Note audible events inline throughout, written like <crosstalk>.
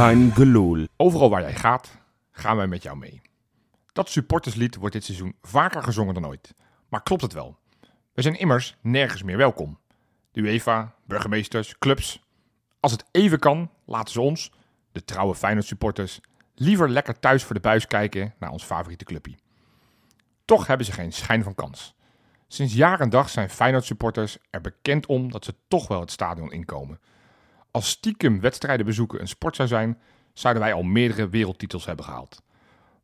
Geloel. Overal waar jij gaat, gaan wij met jou mee. Dat supporterslied wordt dit seizoen vaker gezongen dan ooit. Maar klopt het wel? We zijn immers nergens meer welkom. De UEFA, burgemeesters, clubs. Als het even kan, laten ze ons, de trouwe Feyenoord supporters, liever lekker thuis voor de buis kijken naar ons favoriete clubje. Toch hebben ze geen schijn van kans. Sinds jaar en dag zijn Feyenoord supporters er bekend om dat ze toch wel het stadion inkomen. Als stiekem wedstrijden bezoeken een sport zou zijn, zouden wij al meerdere wereldtitels hebben gehaald.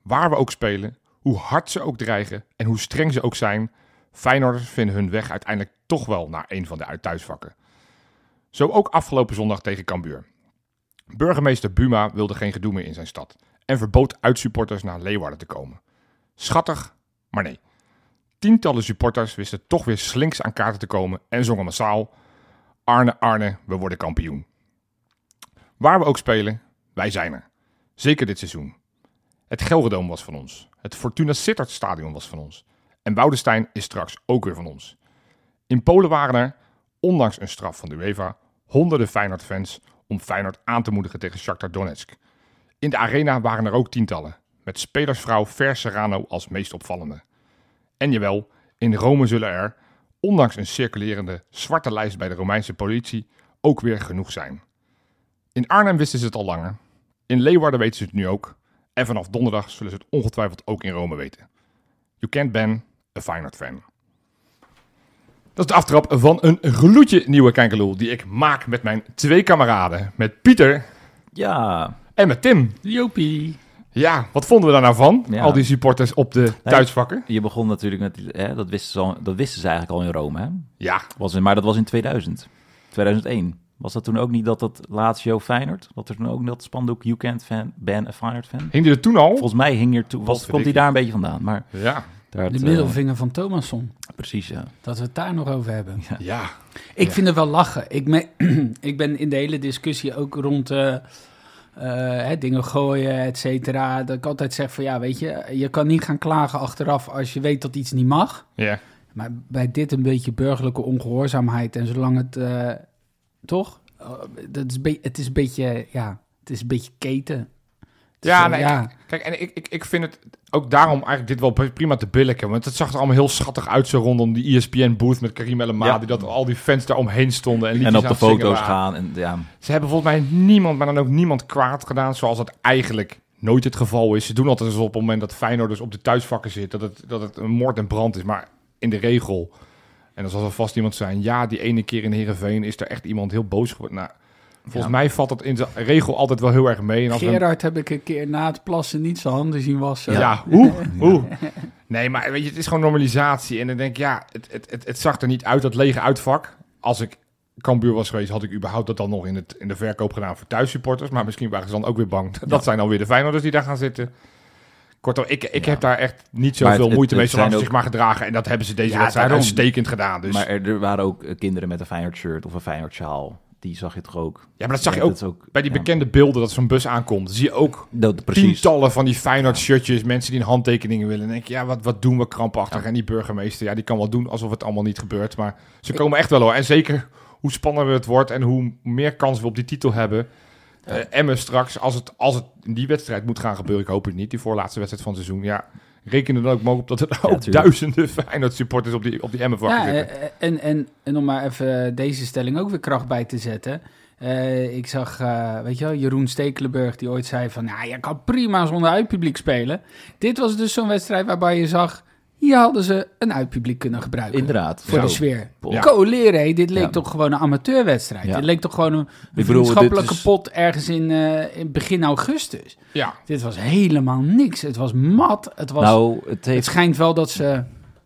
Waar we ook spelen, hoe hard ze ook dreigen en hoe streng ze ook zijn, Feyenoorders vinden hun weg uiteindelijk toch wel naar een van de thuisvakken. Zo ook afgelopen zondag tegen Cambuur. Burgemeester Buma wilde geen gedoe meer in zijn stad en verbood uitsupporters naar Leeuwarden te komen. Schattig, maar nee. Tientallen supporters wisten toch weer slinks aan kaarten te komen en zongen massaal: Arne, Arne, we worden kampioen. Waar we ook spelen, wij zijn er. Zeker dit seizoen. Het Gelredome was van ons. Het Fortuna Sittard Stadion was van ons. En Woudestein is straks ook weer van ons. In Polen waren er, ondanks een straf van de UEFA, honderden Feyenoord-fans om Feyenoord aan te moedigen tegen Shakhtar Donetsk. In de arena waren er ook tientallen, met spelersvrouw Ver Serrano als meest opvallende. En jawel, in Rome zullen er, ondanks een circulerende zwarte lijst bij de Romeinse politie, ook weer genoeg zijn. In Arnhem wisten ze het al langer. In Leeuwarden weten ze het nu ook. En vanaf donderdag zullen ze het ongetwijfeld ook in Rome weten. You can't ban a Feyenoord fan. Dat is de aftrap van een gloedje nieuwe Kijkeloel die ik maak met mijn twee kameraden. Met Pieter Ja, en met Tim. Jopie. Ja, wat vonden we daar nou van? Ja. Al die supporters op de thuisvakken. je begon natuurlijk met, hè, dat, wisten ze al, dat wisten ze eigenlijk al in Rome, hè? Ja, Was, in- maar dat was in 2000, 2001. Was dat toen ook niet dat dat Lazio Feyenoord, dat er toen ook dat spandoek You Can't fan, ban a Feyenoord fan? hing die er toen al? Volgens mij hing hier toen, was, Wat komt hij daar een beetje vandaan, maar Ja, daar De eh, middelvinger van Thomasson. precies, ja. Dat we het daar nog over hebben. ja. Ik Ja. vind het wel lachen. Ik, me- <clears throat> ik ben in de hele discussie ook rond eh, eh, hè, dingen gooien, et cetera. Dat ik altijd zeg van ja, weet je, je kan niet gaan klagen achteraf als je weet dat iets niet mag. Ja, Maar bij dit een beetje burgerlijke ongehoorzaamheid en zolang het eh, toch, Eh, dat is het is een beetje, ja, het is een beetje keten. Het is ja, zo, nee, ja. Kijk, en ik, ik, ik vind het ook daarom eigenlijk dit wel prima te billiken. Want het zag er allemaal heel schattig uit zo rondom die ESPN-booth met Karim El Ja. Die dat al die fans daar omheen stonden en En op de foto's gaan en ja, Ze hebben volgens mij niemand, maar dan ook niemand kwaad gedaan. Zoals het eigenlijk nooit het geval is. Ze doen altijd alsof op het moment dat Feyenoord dus op de thuisvakken zit... dat het, dat het een moord en brand is. Maar in de regel... En dan zal er vast iemand zijn... ja, die ene keer in Heerenveen is er echt iemand heel boos geworden. Nou, volgens Ja. mij valt dat in de regel altijd wel heel erg mee. En als Gerard heb ik een keer na het plassen niet zijn handen zien wassen. Ja, hoe? <laughs> hoe? Nee, maar weet je, het is gewoon normalisatie. En dan denk ik, ja, het, het, het, het zag er niet uit, dat lege uitvak. Als ik Cambuur was geweest, had ik überhaupt dat dan nog in, het, in de verkoop gedaan voor thuissupporters. Maar misschien waren ze dan ook weer bang. <laughs> Dat zijn dan weer de Feyenoorders die daar gaan zitten. Kortom, ik, ik Ja. heb daar echt niet zoveel het- moeite het mee, zolang ze zijn zich maar gedragen. En dat hebben ze deze Ja, wedstrijd daarom. uitstekend gedaan. Dus. maar er, er waren ook eh, kinderen met een Feyenoord shirt of een Feyenoord sjaal. Die zag je toch ook? ja, maar dat zag je ook ook bij die bekende beelden dat zo'n bus aankomt. Zie je ook Dat, tientallen van die Feyenoord shirtjes, mensen die een handtekeningen willen. En denk je, ja, wat, wat doen we krampachtig? En die burgemeester, ja, die kan wel doen alsof het allemaal niet gebeurt. Maar ze komen echt wel hoor. En zeker hoe spannender het wordt en hoe meer kans we op die titel hebben. Eh Emmen straks, als het, als het in die wedstrijd moet gaan gebeuren, ik hoop het niet, die voorlaatste wedstrijd van het seizoen. Ja, reken er dan ook maar op dat er ook duizenden Feyenoord supporters op die, op die Emmen vakken Ja, zitten. eh, en, en, en om maar even deze stelling ook weer kracht bij te zetten. Eh, ik zag, eh, weet je wel, Jeroen Stekelenburg die ooit zei van... Nou, je kan prima zonder uitpubliek spelen. Dit was dus zo'n wedstrijd waarbij je zag... Hier hadden ze een uitpubliek kunnen gebruiken. Inderdaad. Voor de sfeer. Ja. Dit leek Ja. toch gewoon een amateurwedstrijd. Ja. Dit leek toch gewoon een bedoel, vriendschappelijke is- pot ergens in, eh, in begin augustus. Ja, Dit was helemaal niks. Het was mat. Het, was, Nou, het het schijnt wel dat ze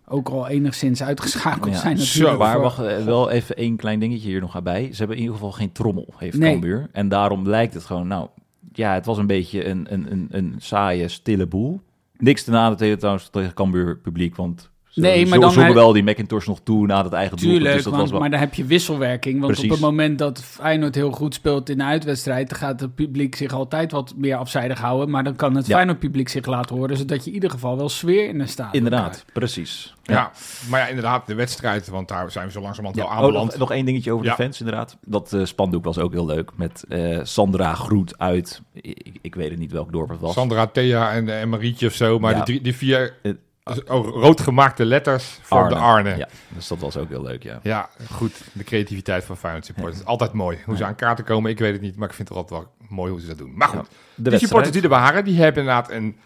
ook al enigszins uitgeschakeld Ja. zijn Zo, natuurlijk. Maar voor- wacht, eh, wel even één klein dingetje hier nog bij. Ze hebben in ieder geval geen trommel, heeft Nee. Cambuur. En daarom lijkt het gewoon, nou... Ja, het was een beetje een, een, een, een saaie, stille boel. Niks te nadelen trouwens tegen Cambuur publiek, want Nee, maar dan zongen hij- wel die Macintosh nog toe na het eigen doelpunt. Tuurlijk, Dus dat want- was wel... maar dan heb je wisselwerking. Want Precies. op het moment dat Feyenoord heel goed speelt in de uitwedstrijd... dan gaat het publiek zich altijd wat meer afzijdig houden. Maar dan kan het Ja. Feyenoord-publiek zich laten horen... zodat je in ieder geval wel sfeer in de stadion Inderdaad, krijgt. precies. Ja. maar ja, inderdaad, de wedstrijd, want daar zijn we zo langzamerhand Ja, wel oh, aanbeland. nog, nog één dingetje over Ja. de fans, inderdaad. Dat eh, spandoek was ook heel leuk. Met eh, Sandra Groet uit, ik, ik weet het niet welk dorp het was. Sandra, Thea en, en Marietje of zo, maar Ja. die, drie, die vier Oh, rood gemaakte letters voor de Arne. Ja, dus dat was ook heel leuk, ja. Ja, goed. De creativiteit van Feyenoord supporters. Altijd mooi. Hoe ze aan kaarten komen, ik weet het niet. Maar ik vind het altijd wel mooi hoe ze dat doen. Maar goed, De die supporters die er waren, die hebben inderdaad een,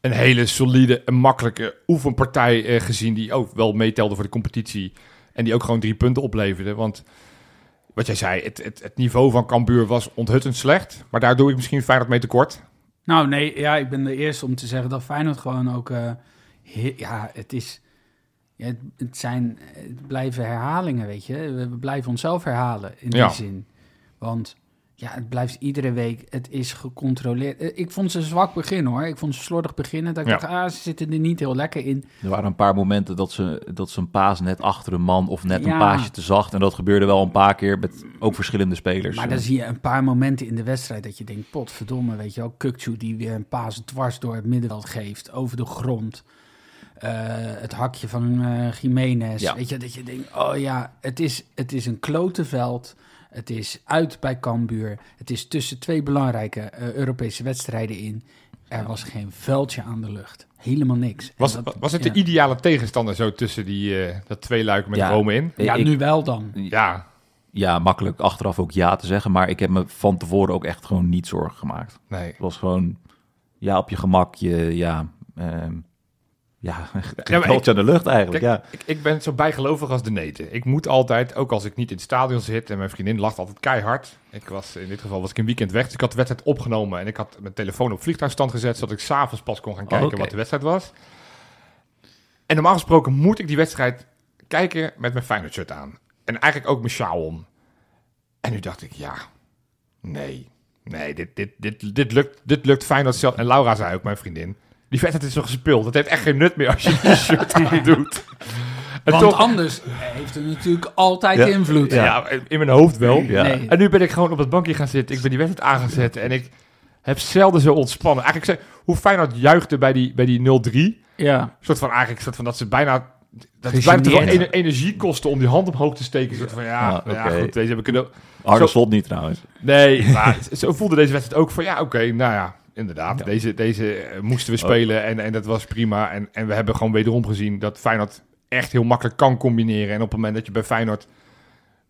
een hele solide en makkelijke oefenpartij eh, gezien. Die ook wel meetelde voor de competitie. En die ook gewoon drie punten opleverde. Want wat jij zei, het, het, het niveau van Cambuur was onthuttend slecht. Maar daar doe ik misschien Feyenoord mee tekort. Nou nee, ja, ik ben de eerste om te zeggen dat Feyenoord gewoon ook... eh, he- ja, het is... Ja, het, het zijn, het blijven herhalingen, weet je. We, blijven onszelf herhalen in die Ja. zin. Want ja, het blijft iedere week, het is gecontroleerd. Eh, Ik vond ze een zwak begin hoor. Ik vond ze slordig beginnen. Dat ik Ja. dacht, ah, ze zitten er niet heel lekker in. Er waren een paar momenten dat ze, dat ze een paas net achter een man of net Ja. een paasje te zacht. En dat gebeurde wel een paar keer met ook verschillende spelers. Maar dan zie je een paar momenten in de wedstrijd dat je denkt, potverdomme, weet je wel. Kukcu die weer een paas dwars door het middenveld geeft, over de grond. Eh, het hakje van eh Jiménez. Ja. Weet je, dat je denkt, oh ja, het is, het is een klote veld. Het is uit bij Cambuur. Het is tussen twee belangrijke eh, Europese wedstrijden in. Er was geen veldje aan de lucht. Helemaal niks. Was, dat- was het ja. de ideale tegenstander zo tussen die, eh, dat twee luiken met Ja. Rome in? Ja, Ik- nu wel dan. Ja, Ja, makkelijk achteraf ook ja te zeggen. Maar ik heb me van tevoren ook echt gewoon niet zorgen gemaakt. nee. Het was gewoon, ja, op je gemak. Je, ja, ehm, ja, <laughs> Ja, ja, aan de lucht eigenlijk. Kijk, ja. ik, ik ben zo bijgelovig als de neten. Ik moet altijd, ook als ik niet in het stadion zit en mijn vriendin lacht altijd keihard. Ik was, in dit geval was ik een weekend weg, dus ik had de wedstrijd opgenomen en ik had mijn telefoon op vliegtuigstand gezet, zodat ik s'avonds pas kon gaan kijken oké. wat de wedstrijd was. En normaal gesproken moet ik die wedstrijd kijken met mijn Feyenoord shirt aan. En eigenlijk ook mijn sjaal om. En nu dacht ik, ja, nee, nee, dit, dit, dit, dit, lukt, dit lukt Feyenoord zelf. En Laura zei ook, mijn vriendin, die wedstrijd is zo gespeeld. Het heeft echt geen nut meer als je die <laughs> shirt aan doet. En Want toch, anders heeft het natuurlijk altijd Ja. invloed. ja, in mijn hoofd wel. Ja. Nee. En nu ben ik gewoon op het bankje gaan zitten. Ik ben die wedstrijd aangezet en ik heb zelden zo ontspannen. Eigenlijk zei, hoe Feyenoord juichte bij die, bij die 0-3. Ja. Een soort van eigenlijk, soort van dat ze bijna... Dat het bijna Gegeneerd. ener- energie kosten om die hand omhoog te steken. Soort van, ja, Ah, nou ja oké. goed, deze hebben kunnen... Harde Zo- slot niet trouwens. Nee, maar <laughs> zo voelde deze wedstrijd ook van, ja, oké, nou ja, inderdaad. Ja. Deze, deze eh, moesten we spelen en, en dat was prima. En, en we hebben gewoon wederom gezien dat Feyenoord echt heel makkelijk kan combineren. En op het moment dat je bij Feyenoord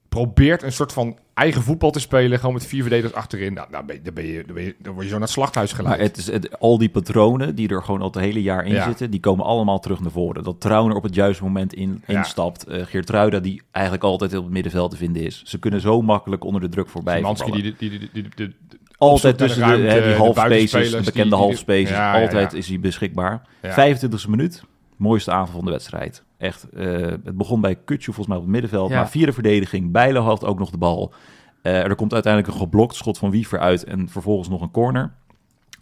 probeert een soort van eigen voetbal te spelen, gewoon met vier verdedigers achterin, nou, nou ben je, dan, ben je, dan, ben je, dan word je zo naar het slachthuis geleid. Maar het is het, al die patronen die er gewoon al het hele jaar in Ja. zitten, die komen allemaal terug naar voren. Dat Trauner op het juiste moment in, Ja. instapt. eh Geertruida die eigenlijk altijd op het middenveld te vinden is. Ze kunnen zo makkelijk onder de druk voorbij Szymanski voetballen. die, die, die, die, die, die- Altijd tussen de hè, die half spaces, de bekende half spaces. Ja, altijd ja. is hij beschikbaar. Ja. 25e minuut, mooiste aanval van de wedstrijd. Echt, eh, het begon bij Kutje volgens mij op het middenveld. Maar vierde verdediging, Bijlo had ook nog de bal. Eh, er komt uiteindelijk een geblokt schot van Wiever uit en vervolgens nog een corner.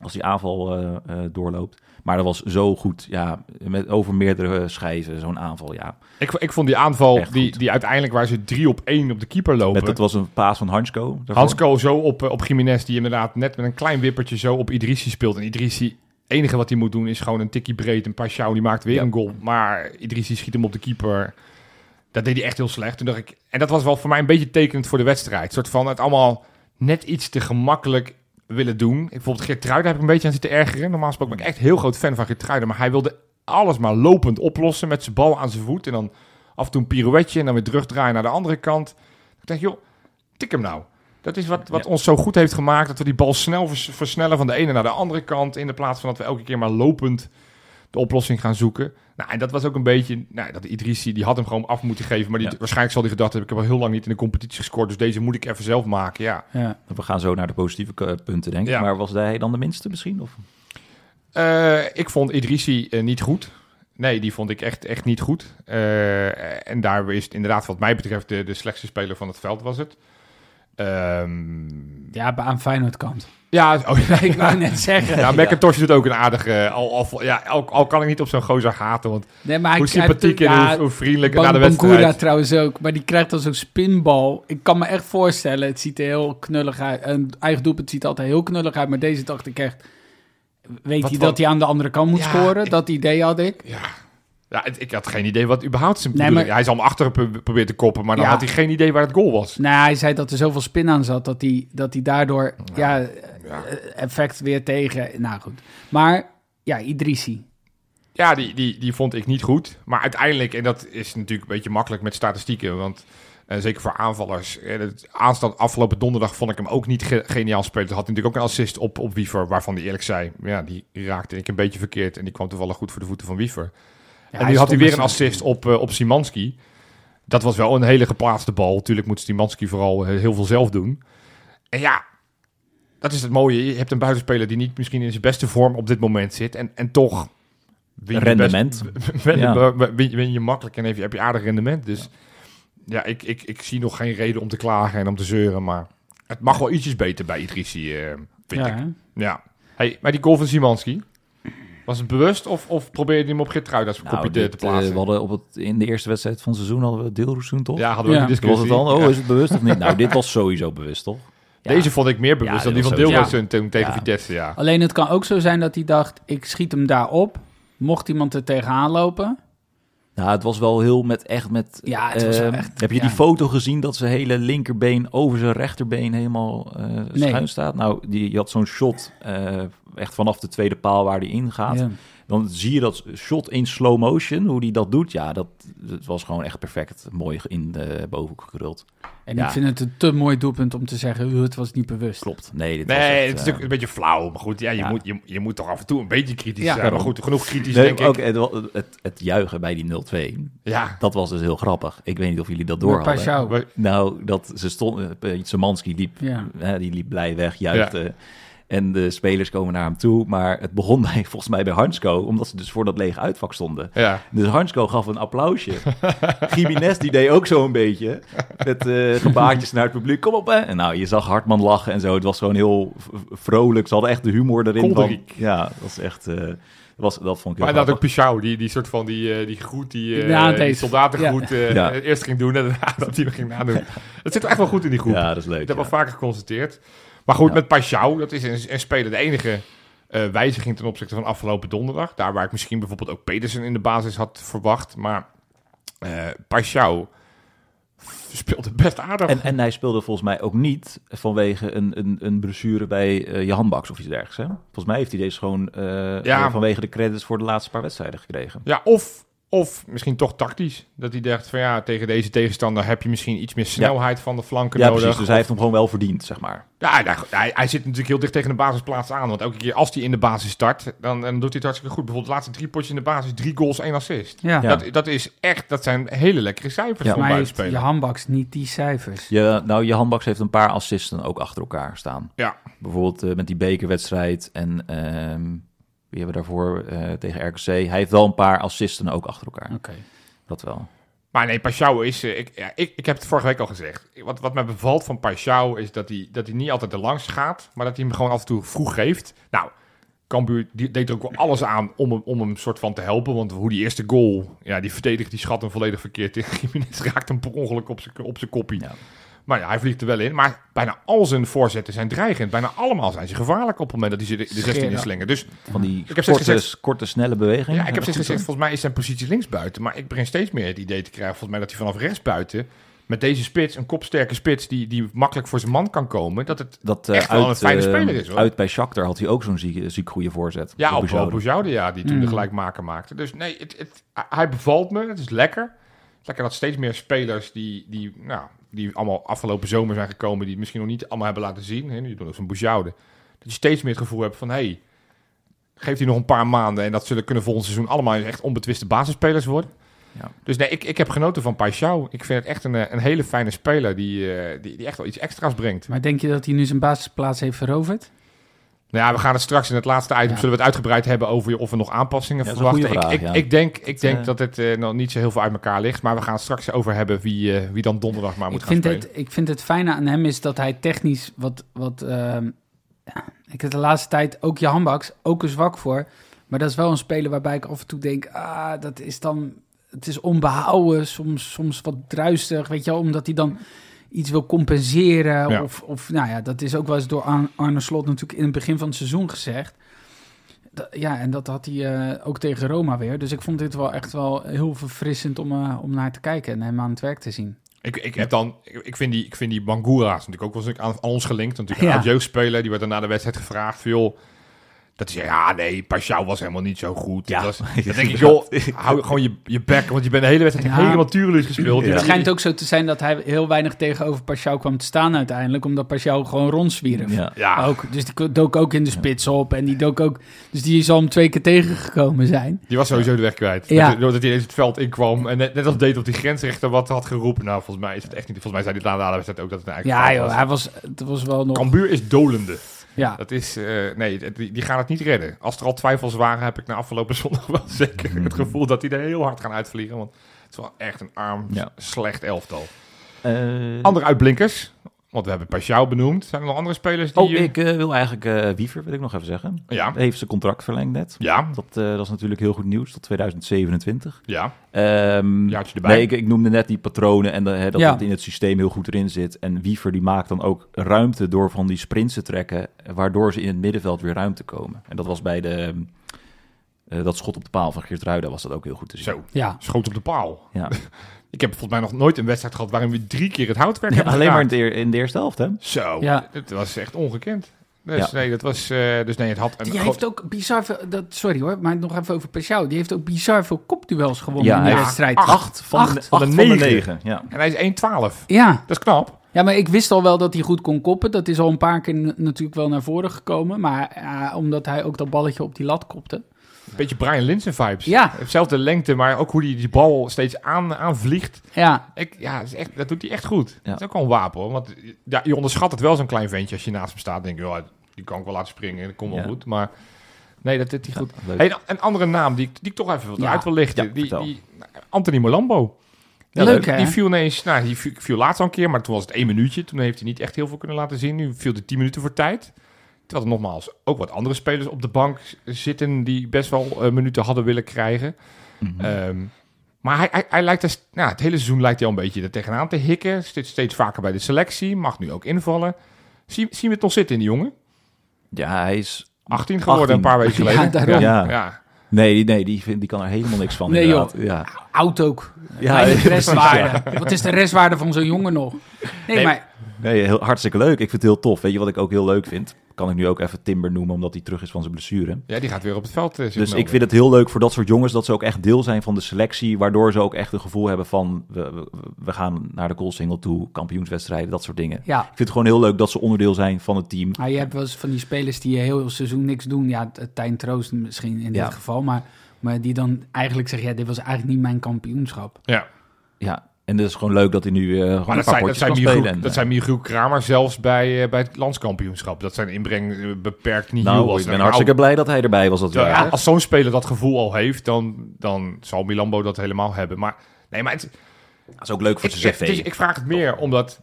Als die aanval eh, doorloopt. Maar dat was zo goed. Ja, met over meerdere schijven, zo'n aanval. Ja. ik, ik vond die aanval, die, die uiteindelijk waar ze drie op één op de keeper lopen. Met, dat was een paas van Hansko. daarvoor. Hansko zo op, eh, op Jiménez, die inderdaad net met een klein wippertje zo op Idrissi speelt. En Idrissi, het enige wat hij moet doen is gewoon een tikkie breed. Een Pashao, die maakt weer Ja. een goal. Maar Idrissi schiet hem op de keeper. Dat deed hij echt heel slecht. Toen dacht ik, en dat was wel voor mij een beetje tekenend voor de wedstrijd. Een soort van het allemaal net iets te gemakkelijk willen doen. Ik, bijvoorbeeld Geertruiden heb ik een beetje aan zitten ergeren. Normaal gesproken ben ik echt heel groot fan van Geertruiden. Maar hij wilde alles maar lopend oplossen met zijn bal aan zijn voet. En dan af en toe een pirouetje en dan weer terugdraaien naar de andere kant. Ik dacht, joh, tik hem nou. Dat is wat, wat Ja. ons zo goed heeft gemaakt. Dat we die bal snel vers- versnellen van de ene naar de andere kant. In de plaats van dat we elke keer maar lopend de oplossing gaan zoeken. Nou, en dat was ook een beetje... Nou, dat Idrissi, die had hem gewoon af moeten geven. Maar die, Ja. waarschijnlijk zal hij gedacht hebben... ik heb al heel lang niet in de competitie gescoord. Dus deze moet ik even zelf maken. Ja, Ja. We gaan zo naar de positieve eh, punten, denk ik. Ja. Maar was hij dan de minste misschien? Of? Eh, ik vond Idrissi eh, niet goed. Nee, die vond ik echt, echt niet goed. Eh, en daar is het inderdaad wat mij betreft de, de slechtste speler van het veld was het. Ehm, Ja, aan Feyenoord kant. ja, <laughs> oh, ja, Ik wou net zeggen. ja, McIntosh doet ook een aardige... Al, al, ja, al, al kan ik niet op zo'n gozer haten, want Nee, maar hoe sympathiek en ja, hoe, hoe vriendelijk Ban- na de wedstrijd. trouwens ook, maar die krijgt dan zo'n spinbal. Ik kan me echt voorstellen, het ziet er heel knullig uit. Een eigen doelpunt ziet er altijd heel knullig uit, maar deze dacht ik echt... Weet Wat hij dat hij aan de andere kant moet Ja, scoren? ik- Dat idee had ik. Ja, ja ik had geen idee wat überhaupt zijn Nee, maar- Hij is allemaal achter pro- probeert te koppen, maar dan Ja. had hij geen idee waar het goal was. Nou, hij zei dat er zoveel spin aan zat, dat hij, dat hij daardoor ja, Ja. effect weer tegen... Nou goed. Maar ja, Idrissi. Ja, die, die, die vond ik niet goed. Maar uiteindelijk, en dat is natuurlijk een beetje makkelijk met statistieken, want eh, zeker voor aanvallers. het aanstand afgelopen donderdag vond ik hem ook niet ge- geniaal spelen. Hij had natuurlijk ook een assist op, op Wiever, waarvan hij eerlijk zei, ja, die raakte ik een beetje verkeerd en die kwam toevallig goed voor de voeten van Wiever. Ja, en nu had hij weer er een assist op, eh, op Simanski. Dat was wel een hele geplaatste bal. Tuurlijk moet Simanski vooral eh, heel veel zelf doen. En ja, dat is het mooie. Je hebt een buitenspeler die niet misschien in zijn beste vorm op dit moment zit. En, en toch... win je Rendement. best- win, Ja. win, je- win je makkelijk en heb je, heb je aardig rendement. Dus ja, ik, ik, ik zie nog geen reden om te klagen en om te zeuren. Maar het mag wel ietsjes beter bij Idrissi, eh, vind Ja, ik. hè? Ja. Hey, maar die goal van Simanski... Was het bewust of, of probeerde hij hem op Geertruid als kopje te, dit, te eh, plaatsen? we hadden op het, in de eerste wedstrijd van het seizoen hadden we Deelroesoen, toch? Ja, hadden we Ja. die was het dan, oh, Ja. is het bewust of niet? Nou, <laughs> dit was sowieso bewust, toch? Ja. Deze vond ik meer bewust Ja, dan die van toen tegen Ja. Vitesse, ja. Alleen het kan ook zo zijn dat hij dacht, ik schiet hem daar op. Mocht iemand er tegenaan lopen... Nou, het was wel heel met echt met. Ja, het was wel eh, echt- Heb je ja. die foto gezien dat zijn hele linkerbeen over zijn rechterbeen helemaal Nee. schuin staat? Nou, die, je had zo'n shot eh, echt vanaf de tweede paal waar die ingaat. Ja. Dan zie je dat shot in slow motion, hoe die dat doet. Ja, dat, dat was gewoon echt perfect mooi in de bovenhoek gekruld. En Ja. ik vind het een te mooi doelpunt om te zeggen, "Uh, het was niet bewust. Klopt. Nee, dit was Nee, echt, het is eh, natuurlijk een beetje flauw. Maar goed, ja, je, ja. Moet, je, je moet toch af en toe een beetje kritisch Ja. zijn. Maar goed, genoeg kritisch, Nee, denk ik. ook het, het, het juichen bij die 0-2, Ja. dat was dus heel grappig. Ik weet niet of jullie dat Door hadden. Maar- Nou, dat ze stonden, uh, Zemanski liep, Ja. hè, die liep blij weg, juichte. En de spelers komen naar hem toe. Maar het begon <laughs> bij, volgens mij bij Hansko, omdat ze dus voor dat lege uitvak stonden. Ja. Dus Hansko gaf een applausje. <laughs> Jiménez die deed ook zo een beetje. Met eh gebaartjes naar het publiek. Kom op hè. En nou, je zag Hartman lachen en zo. Het was gewoon heel vrolijk. Ze hadden echt de humor erin. Van, ja, dat was echt... eh, dat, was, dat vond ik Maar dat ook. Pichau, die, die soort van die, eh, die groet, die, eh Ja, die deze. soldatengroet eh, Ja. eerst ging doen en daarna <laughs> dat hij ging nadoen. Dat zit echt wel goed in die groep. Ja, dat is leuk. Ik heb ja. al vaker geconstateerd. Maar goed, Ja. met Pashao, dat is een, een speler de enige eh, wijziging ten opzichte van afgelopen donderdag. Daar waar ik misschien bijvoorbeeld ook Pedersen in de basis had verwacht. Maar eh Pashao speelde best aardig. En, en hij speelde volgens mij ook niet vanwege een, een, een blessure bij eh je handbaks of iets dergelijks. Hè? Volgens mij heeft hij deze gewoon Ja. vanwege de credits voor de laatste paar wedstrijden gekregen. Ja, of, of misschien toch tactisch. Dat hij dacht van ja, tegen deze tegenstander heb je misschien iets meer snelheid van de flanken Ja, nodig. precies. Dus hij heeft hem gewoon wel verdiend, zeg maar. Ja, hij, hij, hij zit natuurlijk heel dicht tegen de basisplaats aan. Want elke keer als hij in de basis start, dan, dan doet hij het hartstikke goed. Bijvoorbeeld de laatste drie potjes in de basis, drie goals, één assist. Ja, Ja. Dat, dat is echt, dat zijn hele lekkere cijfers Ja, voor heeft je handbaks niet die cijfers. Je, nou, je handbaks heeft een paar assisten ook achter elkaar staan. Ja. Bijvoorbeeld eh, met die bekerwedstrijd en ehm, wie hebben we daarvoor eh, tegen RKC. Hij heeft wel een paar assisten ook achter elkaar. Oké. Dat wel. Maar nee, Pashao is... eh, ik, ja, ik, ik heb het vorige week al gezegd. Wat, wat mij bevalt van Pashao is dat hij, dat hij niet altijd er langs gaat, maar dat hij hem gewoon af en toe vroeg geeft. Nou, Cambuur die deed er ook wel alles aan om hem, om hem soort van te helpen. Want hoe die eerste goal, ja, die verdedigt die schat hem volledig verkeerd in. <laughs> Jiménez raakt hem per ongeluk op zijn op zijn koppie. Ja. Maar ja, hij vliegt er wel in. Maar bijna al zijn voorzetten zijn dreigend. Bijna allemaal zijn ze gevaarlijk op het moment dat hij ze de, de 16 Scheren. inslingen. Dus Van die Ik heb steeds korte, gezegd- korte, snelle bewegingen. ja, ik heb steeds gezegd, volgens mij is zijn positie linksbuiten. Maar ik begin steeds meer het idee te krijgen, volgens mij, dat hij vanaf rechtsbuiten... met deze spits, een kopsterke spits die, die makkelijk voor zijn man kan komen... dat het Dat eh, Echt wel een fijne eh, speler is, hoor. Uit bij Shakhtar had hij ook zo'n ziek, ziek goede voorzet. Ja, op, Boujoude. ja, die toen de Mm. gelijkmaker maakte. Dus nee, het, het, hij bevalt me. Het is lekker. Lekker dat steeds meer spelers die, die, nou, die allemaal afgelopen zomer zijn gekomen... die het misschien nog niet allemaal hebben laten zien. Hè, nu doen ook zo'n Boujoude. Dat je steeds meer het gevoel hebt van... Hey, geeft hij nog een paar maanden... en dat zullen kunnen volgend seizoen allemaal echt onbetwiste basisspelers worden. Ja. Dus nee, ik, ik heb genoten van Paixão. Ik vind het echt een, eh, een hele fijne speler... Die, eh, die, die echt wel iets extra's brengt. Maar denk je dat hij nu zijn basisplaats heeft veroverd? Nou ja, we gaan het straks in het laatste item Ja. zullen we het uitgebreid hebben over of we nog aanpassingen Ja, dat is een verwachten. goede ik, vraag, ik, ja. ik denk, ik denk eh, dat het eh, nog niet zo heel veel uit elkaar ligt, maar we gaan het straks over hebben wie, eh, wie dan donderdag maar moet Ik gaan vind, spelen. het, ik vind het fijne aan hem is dat hij technisch wat... wat ehm, ja, ik heb de laatste tijd ook je handbaks ook een zwak voor. Maar dat is wel een speler waarbij ik af en toe denk... Ah, dat is dan... Het is onbehouden, soms, soms wat druistig, weet je wel. Omdat hij dan iets wil compenseren. Ja. Of, of, nou ja, dat is ook wel eens door Ar- Arne Slot natuurlijk in het begin van het seizoen gezegd. Dat- ja, en dat had hij eh, ook tegen Roma weer. Dus ik vond dit wel echt wel heel verfrissend om, eh, om naar te kijken en hem aan het werk te zien. Ik, ik, heb dan, ik, vind die, ik vind die Bangura is natuurlijk ook wel eens aan, aan ons gelinkt. Natuurlijk Ja. een oud jeugdspeler, die werd dan na de wedstrijd gevraagd van, joh, dat hij zei, ja nee, Pashao was helemaal niet zo goed. Ja. Dat was, <laughs> dan denk ik, joh, hou gewoon je, je bek, want je bent de hele wedstrijd Ja. helemaal tureluurs gespeeld. Ja. Het schijnt ook zo te zijn dat hij heel weinig tegenover Pashao kwam te staan uiteindelijk, omdat Pashao gewoon rondzwierf. Ja. Ja, Ook, dus die dook ook in de spits op en die dook ook... Dus die zal hem twee keer tegengekomen zijn. die was sowieso de weg kwijt. Ja. Dat, doordat hij ineens het veld inkwam en net, net als deed op die grensrechter wat had geroepen. Nou, volgens mij is het echt niet. Volgens mij zei hij na de wedstrijd ook dat het een eigen Ja joh, was. hij was, het was wel nog... Cambuur is dolende. Ja, Dat is, eh, nee, die, die gaan het niet redden. Als er al twijfels waren, heb ik na afgelopen <laughs> zondag wel zeker het gevoel dat die er heel hard gaan uitvliegen. Want het is wel echt een arm, Ja. slecht elftal. Eh, Andere uitblinkers, want we hebben Pashao benoemd. Zijn er nog andere spelers die... oh, ik eh, wil eigenlijk eh Wiever, wil ik nog even zeggen. Ja, Heeft zijn contract verlengd net. ja, Dat, eh, dat is natuurlijk heel goed nieuws, tot 2027. ja. Ehm, Jaartje erbij. nee, ik, ik noemde net die patronen en de, hè, dat Ja. het in het systeem heel goed erin zit. En Wiever die maakt dan ook ruimte door van die sprints te trekken, waardoor ze in het middenveld weer ruimte komen. En dat was bij de, eh, dat schot op de paal van Geert Ruida was dat ook heel goed te zien. Zo, ja. schoot op de paal. Ja. <laughs> Ik heb volgens mij nog nooit een wedstrijd gehad waarin we drie keer het houtwerk Ja, hebben alleen maar in de, in de eerste helft, hè? Zo, Ja. het was echt ongekend. Dus Ja. nee, dat was... eh, dus nee, het had een Die groot- heeft ook bizar veel... Dat, sorry hoor, maar nog even over Pashao. Die heeft ook bizar veel kopduels gewonnen Ja, in hij- wedstrijd. Acht van, Acht. de, acht Van de van de negen. negen. Ja. En hij is 1,12. Ja, Dat is knap. Ja, maar ik wist al wel dat hij goed kon koppen. Dat is al een paar keer natuurlijk wel naar voren gekomen. Maar ja, omdat hij ook dat balletje op die lat kopte. Beetje Brian Linsen vibes. Ja. Hetzelfde lengte, maar ook hoe hij die bal steeds aan, aanvliegt. Ja, Ik, ja, dat, is echt, dat doet hij echt goed. Ja. Dat is ook wel een wapen hoor. Want ja, je onderschat het wel zo'n klein ventje als je naast hem staat. Denk je, oh, die kan ik wel laten springen. Dat komt wel Ja. goed. Maar nee, dat doet hij goed. Hey, een andere naam die, ik- die ik toch even Ja. uit wil lichten. Ja, die, die, Anthony Molambo. Ja, leuk, hè? Die viel ineens, nou, die viel, viel laatst al een keer, maar toen was het één minuutje. Toen heeft hij niet echt heel veel kunnen laten zien. Nu viel hij tien minuten voor tijd. Terwijl er nogmaals ook wat andere spelers op de bank zitten die best wel eh, minuten hadden willen krijgen. Mhm. Ehm, maar hij, hij, hij lijkt er, nou, het hele seizoen lijkt hij al een beetje er tegenaan te hikken. Steeds, steeds vaker bij de selectie, mag nu ook invallen. Zie, zien we het nog zitten in die jongen? ja, hij is... 18 geworden 18. een paar weken <laughs> Ja, geleden. daarom. Ja. ja. Nee, die- nee die, vind, die kan er helemaal niks van. Nee, inderdaad. Ja. oud ook. <laughs> Ja, restwaarde. Wat is de restwaarde van zo'n jongen nog? Nee, Nee, maar Nee, heel, hartstikke leuk. Ik vind het heel tof. Weet je wat ik ook heel leuk vind? Kan ik nu ook even Timber noemen, omdat hij terug is van zijn blessure. ja, die gaat weer op het veld eh, Dus ik vind het heel leuk voor dat soort jongens dat ze ook echt deel zijn van de selectie. Waardoor ze ook echt een gevoel hebben van we, we, we gaan naar de Koolsingel toe, kampioenswedstrijden, dat soort dingen. ja. Ik vind het gewoon heel leuk dat ze onderdeel zijn van het team. Maar je hebt wel eens van die spelers die heel het seizoen niks doen. Ja, Tijn Troost misschien in Ja. dit geval. Maar, maar die dan eigenlijk zeggen, ja, dit was eigenlijk niet mijn kampioenschap. Ja. Ja, en het is gewoon leuk dat hij nu eh gewoon Maar een dat paar zijn, dat zijn, kan Michiel, spelen. En, dat eh, zijn Michiel Kramer zelfs bij, eh, bij het landskampioenschap. Dat zijn inbreng eh, beperkt niet heel nou, als ik ben hartstikke oude- blij dat hij erbij was. Dat Ja. Als zo'n speler dat gevoel al heeft, dan, dan zal Milambo dat helemaal hebben. Maar nee, maar het, Dat is ook leuk voor ik, zijn is- ik vraag het meer omdat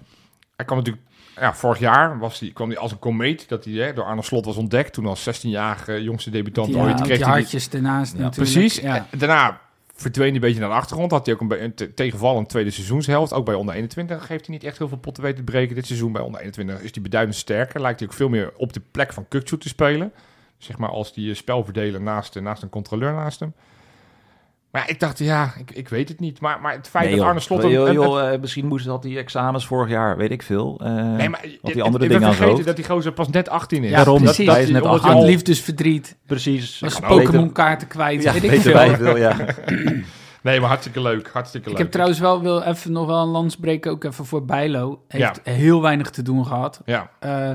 hij kwam natuurlijk. Ja, vorig jaar was die, kwam hij als een komeet dat hij hè, door Arne Slot was ontdekt. Toen als 16-jarige jongste debutant Die, ooit kreeg die hij die- hartjes ernaast Ja, natuurlijk. Precies. Ja. En daarna verdween een beetje naar de achtergrond. Had hij ook een, een te- tegenvallend tweede seizoenshelft. Ook bij onder 21 heeft hij niet echt heel veel potten weten te breken. Dit seizoen bij onder 21 is hij beduidend sterker. Lijkt hij ook veel meer op de plek van Kukcu te spelen. Zeg maar als die eh, spelverdeler naast, eh, naast een controleur naast hem. Maar ja, ik dacht, ja, ik, ik weet het niet. Maar, maar het feit Nee, dat. Arne Slot... een- Joh, een- joh, eh, misschien moest had hij examens vorig jaar, weet ik veel. Eh, nee, maar die je- andere dingen vergeten dat die gozer pas net 18 is. Ja, Daarom, precies. dat, hij is net omdat al hij Had al- liefdesverdriet. Precies. Was kan ook. Pokémon-kaarten kwijt. Ja, weet ik veel. ja. <clears throat> Nee, maar hartstikke leuk. Hartstikke Ik leuk. heb trouwens wel wil even nog wel een lans breken, ook even voor Bijlo. Heeft heel weinig te doen gehad. Ja, Eh,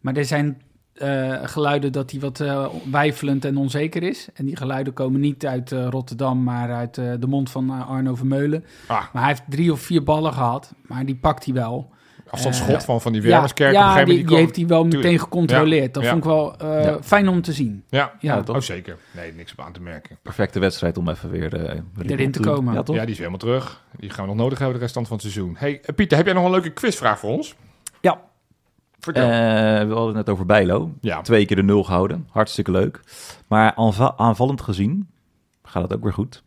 maar er zijn eh, geluiden dat hij wat eh, wijfelend en onzeker is. En die geluiden komen niet uit eh, Rotterdam, maar uit eh, de mond van Arno Vermeulen. ah, Maar hij heeft drie of vier ballen gehad, maar die pakt hij wel. afstandsschot van, van die Ja, Wermerskerk. ja gegeven die, die heeft hij wel meteen gecontroleerd. Dat Ja, vond ik wel eh, Ja. fijn om te zien. Ja, Ja, Ja, toch? oh, zeker. Nee, niks op aan te merken. Perfecte wedstrijd om even weer eh, Erin te komen. Ja, toch? Ja, die is weer helemaal terug. Die gaan we nog nodig hebben de restant van het seizoen. Hey, Pieter, heb jij nog een leuke quizvraag voor ons? Vertel. Eh, we hadden het net over Bijlo. ja. Twee keer de nul gehouden. Hartstikke leuk. Maar aanva- aanvallend gezien gaat het ook weer goed.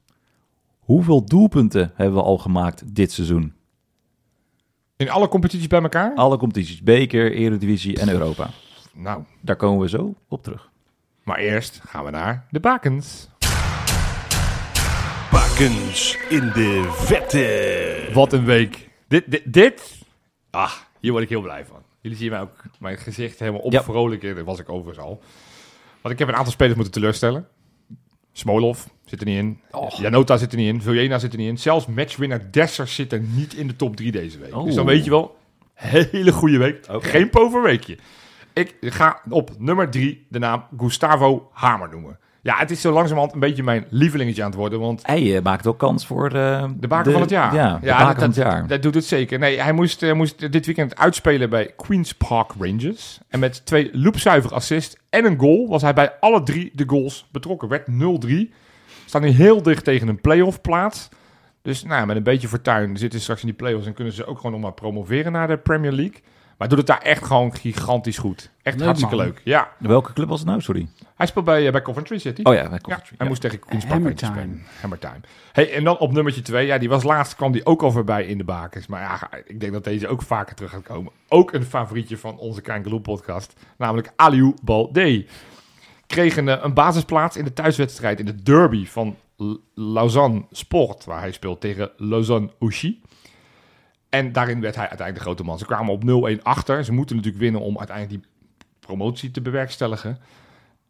Hoeveel doelpunten hebben we al gemaakt dit seizoen? In alle competities bij elkaar? Alle competities. Beker, Eredivisie en Europa. Nou, Daar komen we zo op terug. maar eerst gaan we naar de bakens. Bakens in de vette. Wat een week. Dit, dit, dit? Ah, hier word ik heel blij van. Jullie zien mij ook mijn gezicht helemaal Ja. opvrolijken. Dat was ik overigens al. Want ik heb een aantal spelers moeten teleurstellen. Smolov zit er niet in. Janota zit er niet in. Viljena zit er niet in. Zelfs matchwinner Desser zit er niet in de top 3 deze week. Oh. Dus dan weet je wel, hele goede week. Oké. Geen poverweekje. Ik ga op nummer 3 de naam Gustavo Hamer noemen. Ja, het is zo langzamerhand een beetje mijn lievelingetje aan het worden. Want Hij maakt wel kans voor eh, de baken van het jaar. Ja, de ja baken dat, van het jaar. Dat doet het zeker. Nee, hij moest, eh, moest dit weekend uitspelen bij Queen's Park Rangers. En met twee loopzuiver assists en een goal was hij bij alle drie de goals betrokken. Werd 0-3. Staat nu heel dicht tegen een playoff plaats. Dus nou, met een beetje fortuin zitten ze straks in die playoffs en kunnen ze ook gewoon nog maar promoveren naar de Premier League. Maar doet het daar echt gewoon gigantisch goed. Echt Leuk, hartstikke man. leuk. Ja, Welke club was het nou? Sorry. hij speelt bij, eh, bij Coventry City. Oh ja, bij Ja, Coventry. hij Ja. moest tegen Queen's Park spelen. Hammer time. Hey, en dan op nummertje 2. Ja, die was laatst, kwam die ook al voorbij in de bakens. Maar ja, ik denk dat deze ook vaker terug gaat komen. Ook een favorietje van onze Kangaloo podcast. Namelijk Aliou Balde. Kreeg een, eh, een basisplaats in de thuiswedstrijd in de derby van L- Lausanne Sport. Waar hij speelt tegen Lausanne Ouchy. En daarin werd hij uiteindelijk de grote man. Ze kwamen op 0-1 achter. Ze moeten natuurlijk winnen om uiteindelijk die promotie te bewerkstelligen.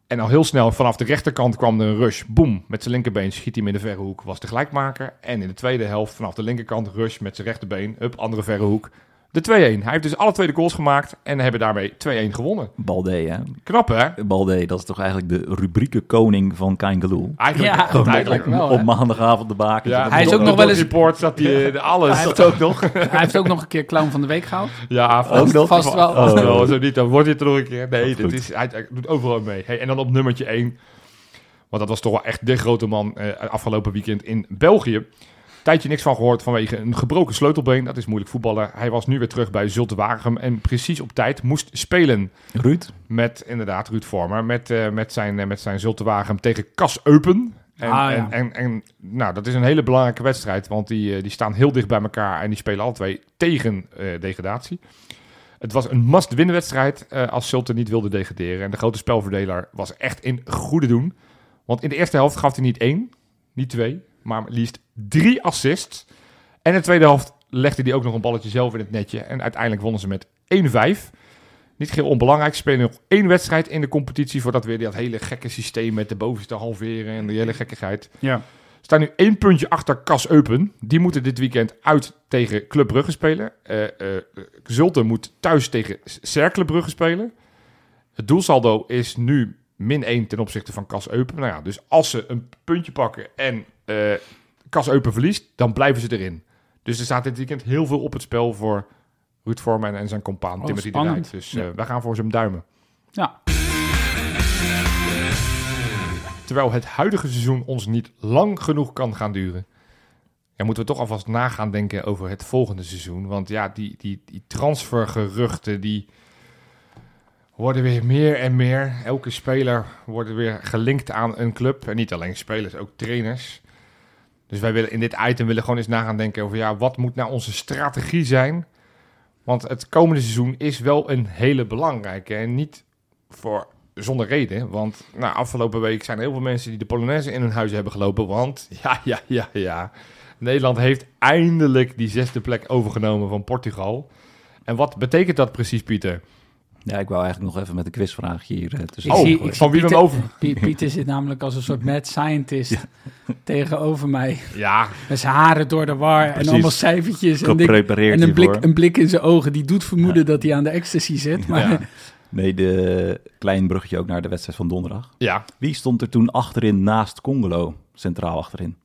En al heel snel vanaf de rechterkant kwam er een rush. Boom, met zijn linkerbeen schiet hij hem in de verre hoek. Was de gelijkmaker. En in de tweede helft vanaf de linkerkant rush met zijn rechterbeen. Up, andere verre hoek. De 2-1. Hij heeft dus alle twee de goals gemaakt. En hebben daarmee 2-1 gewonnen. Balde, hè? Knap hè? Balde, dat is toch eigenlijk de rubriekenkoning van Kangaloo. Eigenlijk, Ja, gewoon eigenlijk eigenlijk. wel. op maandagavond de baken. Ja, Hij is ook nog wel eens- report zat hij eh, alles. Hij heeft ook nog. Hij heeft ook nog een keer clown van de week gehaald. Ja, Ook vast, nog? Vast wel. Oh. wel, zo niet, dan wordt het er nog een keer. Nee, dit is, hij, hij doet overal mee. Hey, en dan op nummertje 1. Want dat was toch wel echt de grote man eh, afgelopen weekend in België. Tijdje niks van gehoord vanwege een gebroken sleutelbeen. Dat is moeilijk voetballen. Hij was nu weer terug bij Zulte Waregem en precies op tijd moest spelen Ruud, met inderdaad Ruud Vormer. Met, eh, met, zijn, eh, met zijn Zulte Waregem tegen Kas Eupen. En, Ah, ja. en, en, en nou, dat is een hele belangrijke wedstrijd, want die, eh, die staan heel dicht bij elkaar en die spelen alle twee tegen degradatie. Het was een must-win wedstrijd als Zulte niet wilde degraderen. En de grote spelverdeler was echt in goede doen. Want in de eerste helft gaf hij niet één, niet twee, maar liefst drie assists. En in de tweede helft legde hij ook nog een balletje zelf in het netje. En uiteindelijk wonnen ze met 1-5. Niet heel onbelangrijk. Ze spelen nog één wedstrijd in de competitie... voordat weer dat hele gekke systeem met de bovenste halveren... en die hele gekkigheid. Ja. staan nu één puntje achter Kas Eupen. Die moeten dit weekend uit tegen Club Brugge spelen. Eh eh, Zulte moet thuis tegen Cercle Brugge spelen. Het doelsaldo is nu min 1 ten opzichte van Kas Eupen. Nou ja, dus als ze een puntje pakken en eh Kas Eupen verliest, dan blijven ze erin. Dus er staat dit weekend heel veel op het spel voor Ruud Vormen en zijn compaan Oh, Timothy de. Dus eh, wij gaan voor zijn duimen. Ja. Terwijl het huidige seizoen ons niet lang genoeg kan gaan duren. Ja, moeten we toch alvast na gaan denken over het volgende seizoen. Want ja, die, die, die transfergeruchten, die worden weer meer en meer. Elke speler wordt weer gelinkt aan een club. En niet alleen spelers, ook trainers. Dus wij willen in dit item willen gewoon eens na gaan denken over... ja, wat moet nou onze strategie zijn? Want het komende seizoen is wel een hele belangrijke. En niet voor zonder reden. Want nou, afgelopen week zijn er heel veel mensen die de Polonaise in hun huis hebben gelopen. Want <laughs> ja, ja, ja, ja. Nederland heeft eindelijk die zesde plek overgenomen van Portugal. En wat betekent dat precies, Pieter? Ja, ik wou eigenlijk nog even met een quizvraagje hier eh, tussen. Oh, zie- van wie Pieter- over... Pie- Pieter zit namelijk als een soort mad scientist tegenover mij. Ja, Met zijn haren door de war en allemaal cijfertjes. En, dik- en een, blik, een blik in zijn ogen die doet vermoeden dat hij aan de ecstasy zit. Maar ja, Nee, de klein bruggetje ook naar de wedstrijd van donderdag. ja. Wie stond er toen achterin naast Congolo, centraal achterin?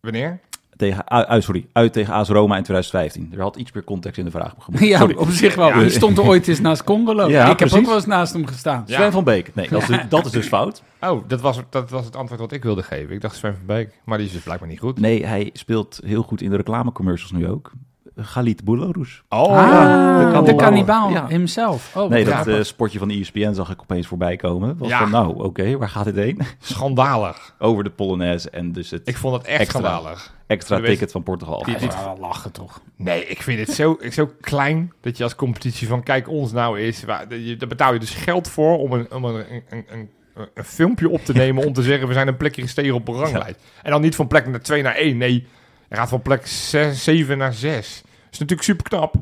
Wanneer? Tegen, uit, uit- sorry, uit tegen AS Roma in 2015. Er had iets meer context in de vraag. <laughs> Ja, Sorry. op zich wel. Ja. Die stond er ooit eens naast Congolo. Ja, ik heb ook wel eens naast hem gestaan. Ja. Sven van Beek. Nee, dat is, <laughs> dus, dat is dus fout. Oh, dat was, dat was het antwoord wat ik wilde geven. Ik dacht Sven van Beek, maar die is dus blijkbaar niet goed. Nee, hij speelt heel goed in de reclamecommercials nu ook. Galit Boularus. Oh, ah, ja. de de kannibaal. Ja. himself. Oh, Nee, dat eh, sportje van de ESPN zag ik opeens voorbij komen. Was Ja. van, nou, oké, waar gaat dit heen? Schandalig. <laughs> Over de Polonaise en dus het Ik vond het echt Extra. schandalig. extra ticket van Portugal. Die- lachen toch? Nee, ik vind het zo, zo klein dat je als competitie van kijk ons nou is. waar- je- Daar betaal je dus geld voor om een, om een, een, een, een, een filmpje op te <laughs> nemen om te zeggen we zijn een plekje gestegen op een ranglijst. En dan niet van plek naar 2 naar 1. Nee, je gaat van plek 7 naar 6. Dat is natuurlijk super knap.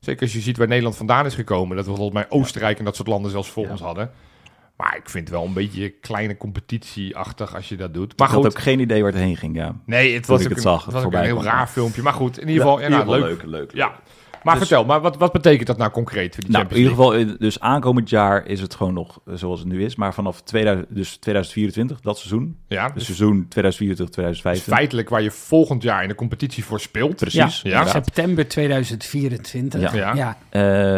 Zeker als je ziet waar Nederland vandaan is gekomen. Dat we volgens mij Oostenrijk en dat soort landen zelfs voor Ja. ons hadden. Maar ik vind het wel een beetje kleine competitieachtig als je dat doet. Maar ik had ook geen idee waar het heen ging, ja. nee, het was ik het een, zag, het was een heel raar filmpje. Maar goed, in ieder geval, ja, nou, leuk. leuk, leuk. Ja, maar Dus- vertel, maar wat, wat betekent dat nou concreet voor die Nou, in ieder geval, eh, dus aankomend jaar is het gewoon nog zoals het nu is. Maar vanaf 2000, dus 2024, dat seizoen, Ja, dus dus seizoen 2024, is 2025. feitelijk waar je volgend jaar in de competitie voor speelt. Precies. Ja. September 2024. Ja. Ja. ja.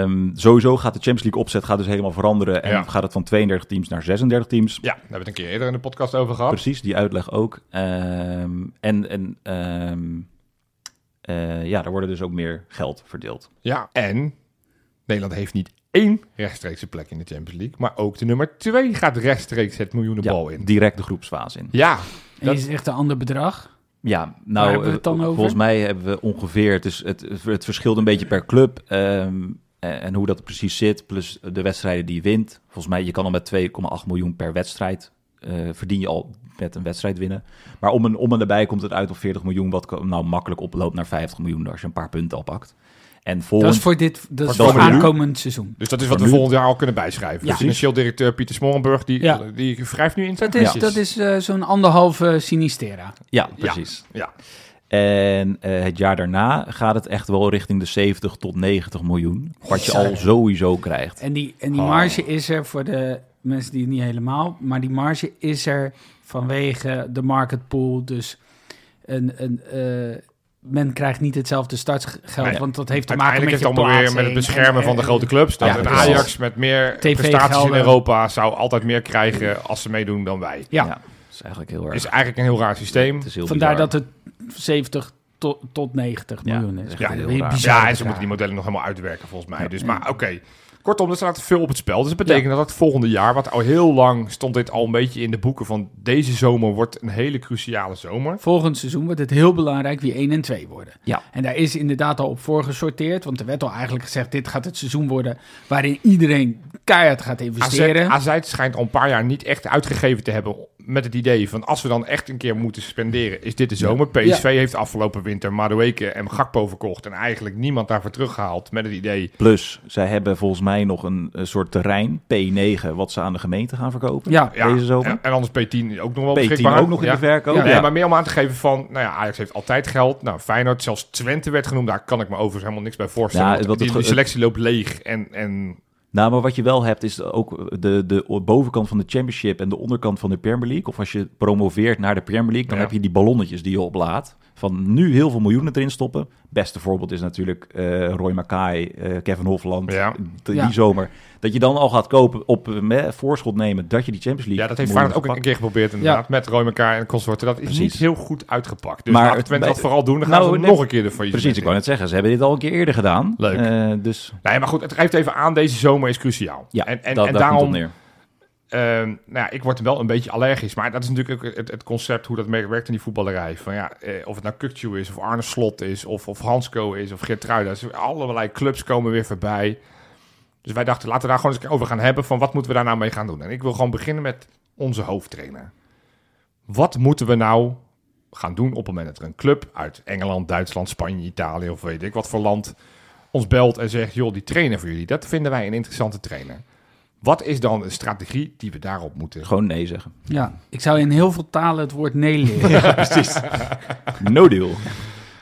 Ehm, sowieso gaat de Champions League opzet gaat dus helemaal veranderen. En Ja. gaat het van 32 teams naar 36 teams. Ja, daar hebben we het een keer eerder in de podcast over gehad. Precies, die uitleg ook. Ehm, en en ehm, eh, ja, daar worden dus ook meer geld verdeeld. Ja, en Nederland heeft niet één rechtstreekse plek in de Champions League, maar ook de nummer twee gaat rechtstreeks het miljoenenbal Ja, in. direct de groepsfase in. Ja, En Dat- is het echt een ander bedrag? Ja, Waar nou, hebben we het dan eh, over? volgens mij hebben we ongeveer, het, is, het, het verschilt een beetje per club ehm, en, en hoe dat precies zit, plus de wedstrijden die je wint. Volgens mij, je kan al met 2,8 miljoen per wedstrijd, eh, verdien je al met een wedstrijd winnen. Maar om en, om en erbij komt het uit op 40 miljoen, wat nou makkelijk oploopt naar 50 miljoen als je een paar punten al pakt. En Dat volgend, is voor dit dat is Voor voor nu? aankomend seizoen. dus dat is wat we nu- volgend jaar al kunnen bijschrijven. Ja. De financieel directeur Pieter Smorenburg, die, Ja. die wrijft nu in zijn Dat is, handjes. dat is eh, zo'n anderhalve Sinistera. ja, precies. Ja, En eh, het jaar daarna gaat het echt wel richting de 70 tot 90 miljoen, wat je al sowieso krijgt. En die, en die Oh. marge is er voor de mensen die het niet helemaal... Maar die marge is er vanwege de market pool. Dus een, een, eh, men krijgt niet hetzelfde startgeld. Nee. want dat heeft te maken met heeft je het allemaal weer met het beschermen en- van de grote clubs. Dat Ja, een. Ajax met meer prestaties in. Europa zou altijd meer krijgen als ze meedoen dan wij. Ja, is eigenlijk heel erg. is eigenlijk een heel raar systeem. Het is heel vandaar bizar. dat het 70 tot, tot 90 Ja, miljoen is. Ja, heel raar. Ja, en ze moeten die modellen nog helemaal uitwerken volgens mij. Ja. Dus, maar oké. Kortom, er staat veel op het spel. Dus dat betekent dat het volgende jaar, wat al heel lang stond dit al een beetje in de boeken van deze zomer wordt een hele cruciale zomer. Volgend seizoen wordt het heel belangrijk wie 1 en 2 worden. Ja. En daar is inderdaad al op voorgesorteerd. Want er werd al eigenlijk gezegd, dit gaat het seizoen worden... waarin iedereen keihard gaat AZ, investeren. AZ schijnt al een paar jaar niet echt uitgegeven te hebben met het idee van als we dan echt een keer moeten spenderen, is dit de zomer. PSV heeft afgelopen winter Madueke en Gakpo verkocht en eigenlijk niemand daarvoor teruggehaald met het idee. Plus, zij hebben volgens mij nog een, een soort terrein, P9, wat ze aan de gemeente gaan verkopen. Ja, Ja, Deze zomer. En, en anders P10 ook nog wel P10 beschikbaar. ook nog in Ja. de verkoop. Ja. Maar meer om aan te geven van, nou ja, Ajax heeft altijd geld. Nou, Feyenoord, zelfs Twente werd genoemd. Daar kan ik me overigens helemaal niks bij voorstellen. Ja, die, het- die selectie loopt leeg en, en Nou, maar wat je wel hebt is ook de, de bovenkant van de Championship en de onderkant van de Premier League. Of als je promoveert naar de Premier League, dan Ja. heb je die ballonnetjes die je oplaadt. Van nu heel veel miljoenen erin stoppen. Beste voorbeeld is natuurlijk eh, Roy Mackay, eh, Kevin Hofland, Ja. die zomer. Dat je dan al gaat kopen op eh, voorschot nemen dat je die Champions League ja, dat heeft Feyenoord ook een keer geprobeerd inderdaad. Met Roy elkaar en consorten. Dat is Precies. niet heel goed uitgepakt. Dus Maar Twente dat vooral doen, dan gaan Nou, ze nee, nog een keer de faillissement Precies, ik wou net zeggen, ze hebben dit al een keer eerder gedaan. Leuk. Eh, dus Nee, maar goed, het geeft even aan, deze zomer is cruciaal. ja, en, en, dat, en daar komt daarom, het op neer. Ehm, nou ja, ik word wel een beetje allergisch. Maar dat is natuurlijk ook het, het concept hoe dat werkt in die voetballerij. Van ja, eh, of het nou Kukcu is, of Arne Slot is, of, of Hansco is, of Geertruida. Dus allerlei clubs komen weer voorbij. Dus wij dachten, laten we daar gewoon eens over gaan hebben. Van wat moeten we daar nou mee gaan doen? En ik wil gewoon beginnen met onze hoofdtrainer. Wat moeten we nou gaan doen op het moment dat er een club uit Engeland, Duitsland, Spanje, Italië of weet ik wat voor land ons belt en zegt, joh, die trainer voor jullie, dat vinden wij een interessante trainer. Wat is dan de strategie die we daarop moeten? Gewoon nee zeggen. Ja, ik zou in heel veel talen het woord nee leren. <laughs> Precies. no deal.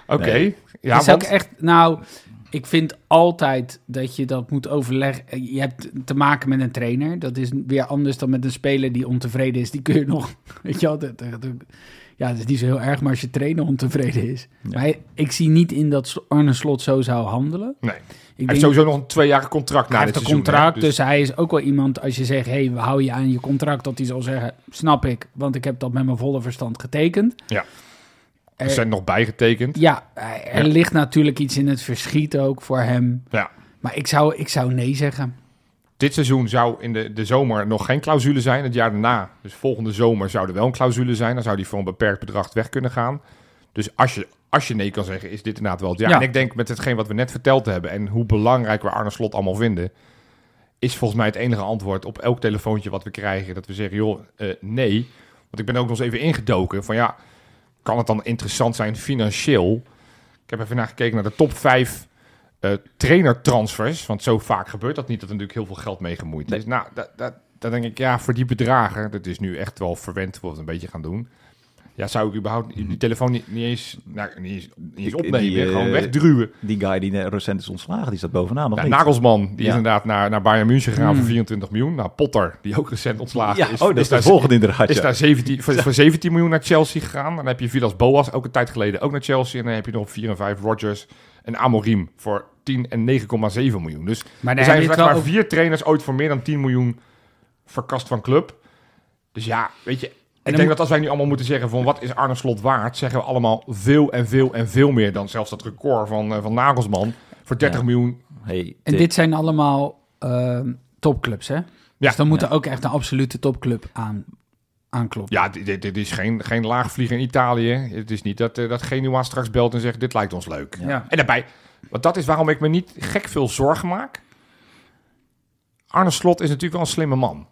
Oké, Nee. ja, want, ik echt, nou, ik vind altijd dat je dat moet overleggen. Je hebt te maken met een trainer. Dat is weer anders dan met een speler die ontevreden is. Die kun je nog, <laughs> weet je wel, dat- ja, dat is niet zo heel erg, maar als je trainer ontevreden is. Ja. Maar ik zie niet in dat Arne Slot zo zou handelen. Nee. Hij heeft sowieso nog een tweejarig contract na hij dit heeft een seizoen. hè, contract, dus... hij is ook wel iemand, als je zegt, hé, hey, we houden je aan je contract, dat hij zal zeggen, snap ik, want ik heb dat met mijn volle verstand getekend. Ja. Er- Er zijn nog bijgetekend. ja, er Ja. ligt natuurlijk iets in het verschiet ook voor hem. Ja. Maar ik zou, ik zou nee zeggen. Dit seizoen zou in de, de zomer nog geen clausule zijn. Het jaar daarna, dus volgende zomer, zou er wel een clausule zijn. Dan zou die voor een beperkt bedrag weg kunnen gaan. Dus als je, als je nee kan zeggen, is dit inderdaad wel het jaar. Ja. En ik denk met hetgeen wat we net verteld hebben... en hoe belangrijk we Arne Slot allemaal vinden... is volgens mij het enige antwoord op elk telefoontje wat we krijgen... dat we zeggen, joh, eh, nee. Want ik ben ook nog eens even ingedoken van ja... kan het dan interessant zijn financieel? Ik heb even naar gekeken naar de top 5 eh trainertransfers. Want zo vaak gebeurt dat niet, dat er natuurlijk heel veel geld mee gemoeid Nee. is. Nou, dat, dat, dan denk ik, ja, voor die bedragen, dat is nu echt wel verwend, wat we een beetje gaan doen. Ja, zou ik überhaupt die telefoon niet, niet, eens, nou, niet eens, niet eens Ik- opnemen, die, eh, gewoon wegdruwen. Die guy die net recent is ontslagen, die staat bovenaan nog niet. Nagelsman, die is inderdaad naar, naar Bayern München gegaan Hmm. voor 24 miljoen. Nou, Potter, die ook recent ontslagen ja, is. oh, dat is, daar, de volgende inderdaad. is ja. naar 17, <laughs> voor, voor 17 miljoen naar Chelsea gegaan. Dan heb je Villas Boas, ook een tijd geleden, ook naar Chelsea. En dan heb je nog 4 en 5 Rodgers en Amorim voor 10 en 9,7 miljoen. Dus Maar er daar zijn maar vier trainers ooit voor meer dan 10 miljoen verkast van club. Dus ja, weet je... Ik denk dat als wij nu allemaal moeten zeggen van wat is Arne Slot waard, zeggen we allemaal veel en veel en veel meer dan zelfs dat record van, eh, van Nagelsman voor 30 Ja. miljoen. Hey, En dit zijn allemaal ehm, topclubs, hè? Ja. dus dan moet er Ja. ook echt een absolute topclub aan, aankloppen. Ja, dit, is geen, geen laagvlieger in Italië. Het is niet dat, eh, dat Genua straks belt en zegt dit lijkt ons leuk. Ja. En daarbij, want dat is waarom ik me niet gek veel zorgen maak. Arne Slot is natuurlijk wel een slimme man.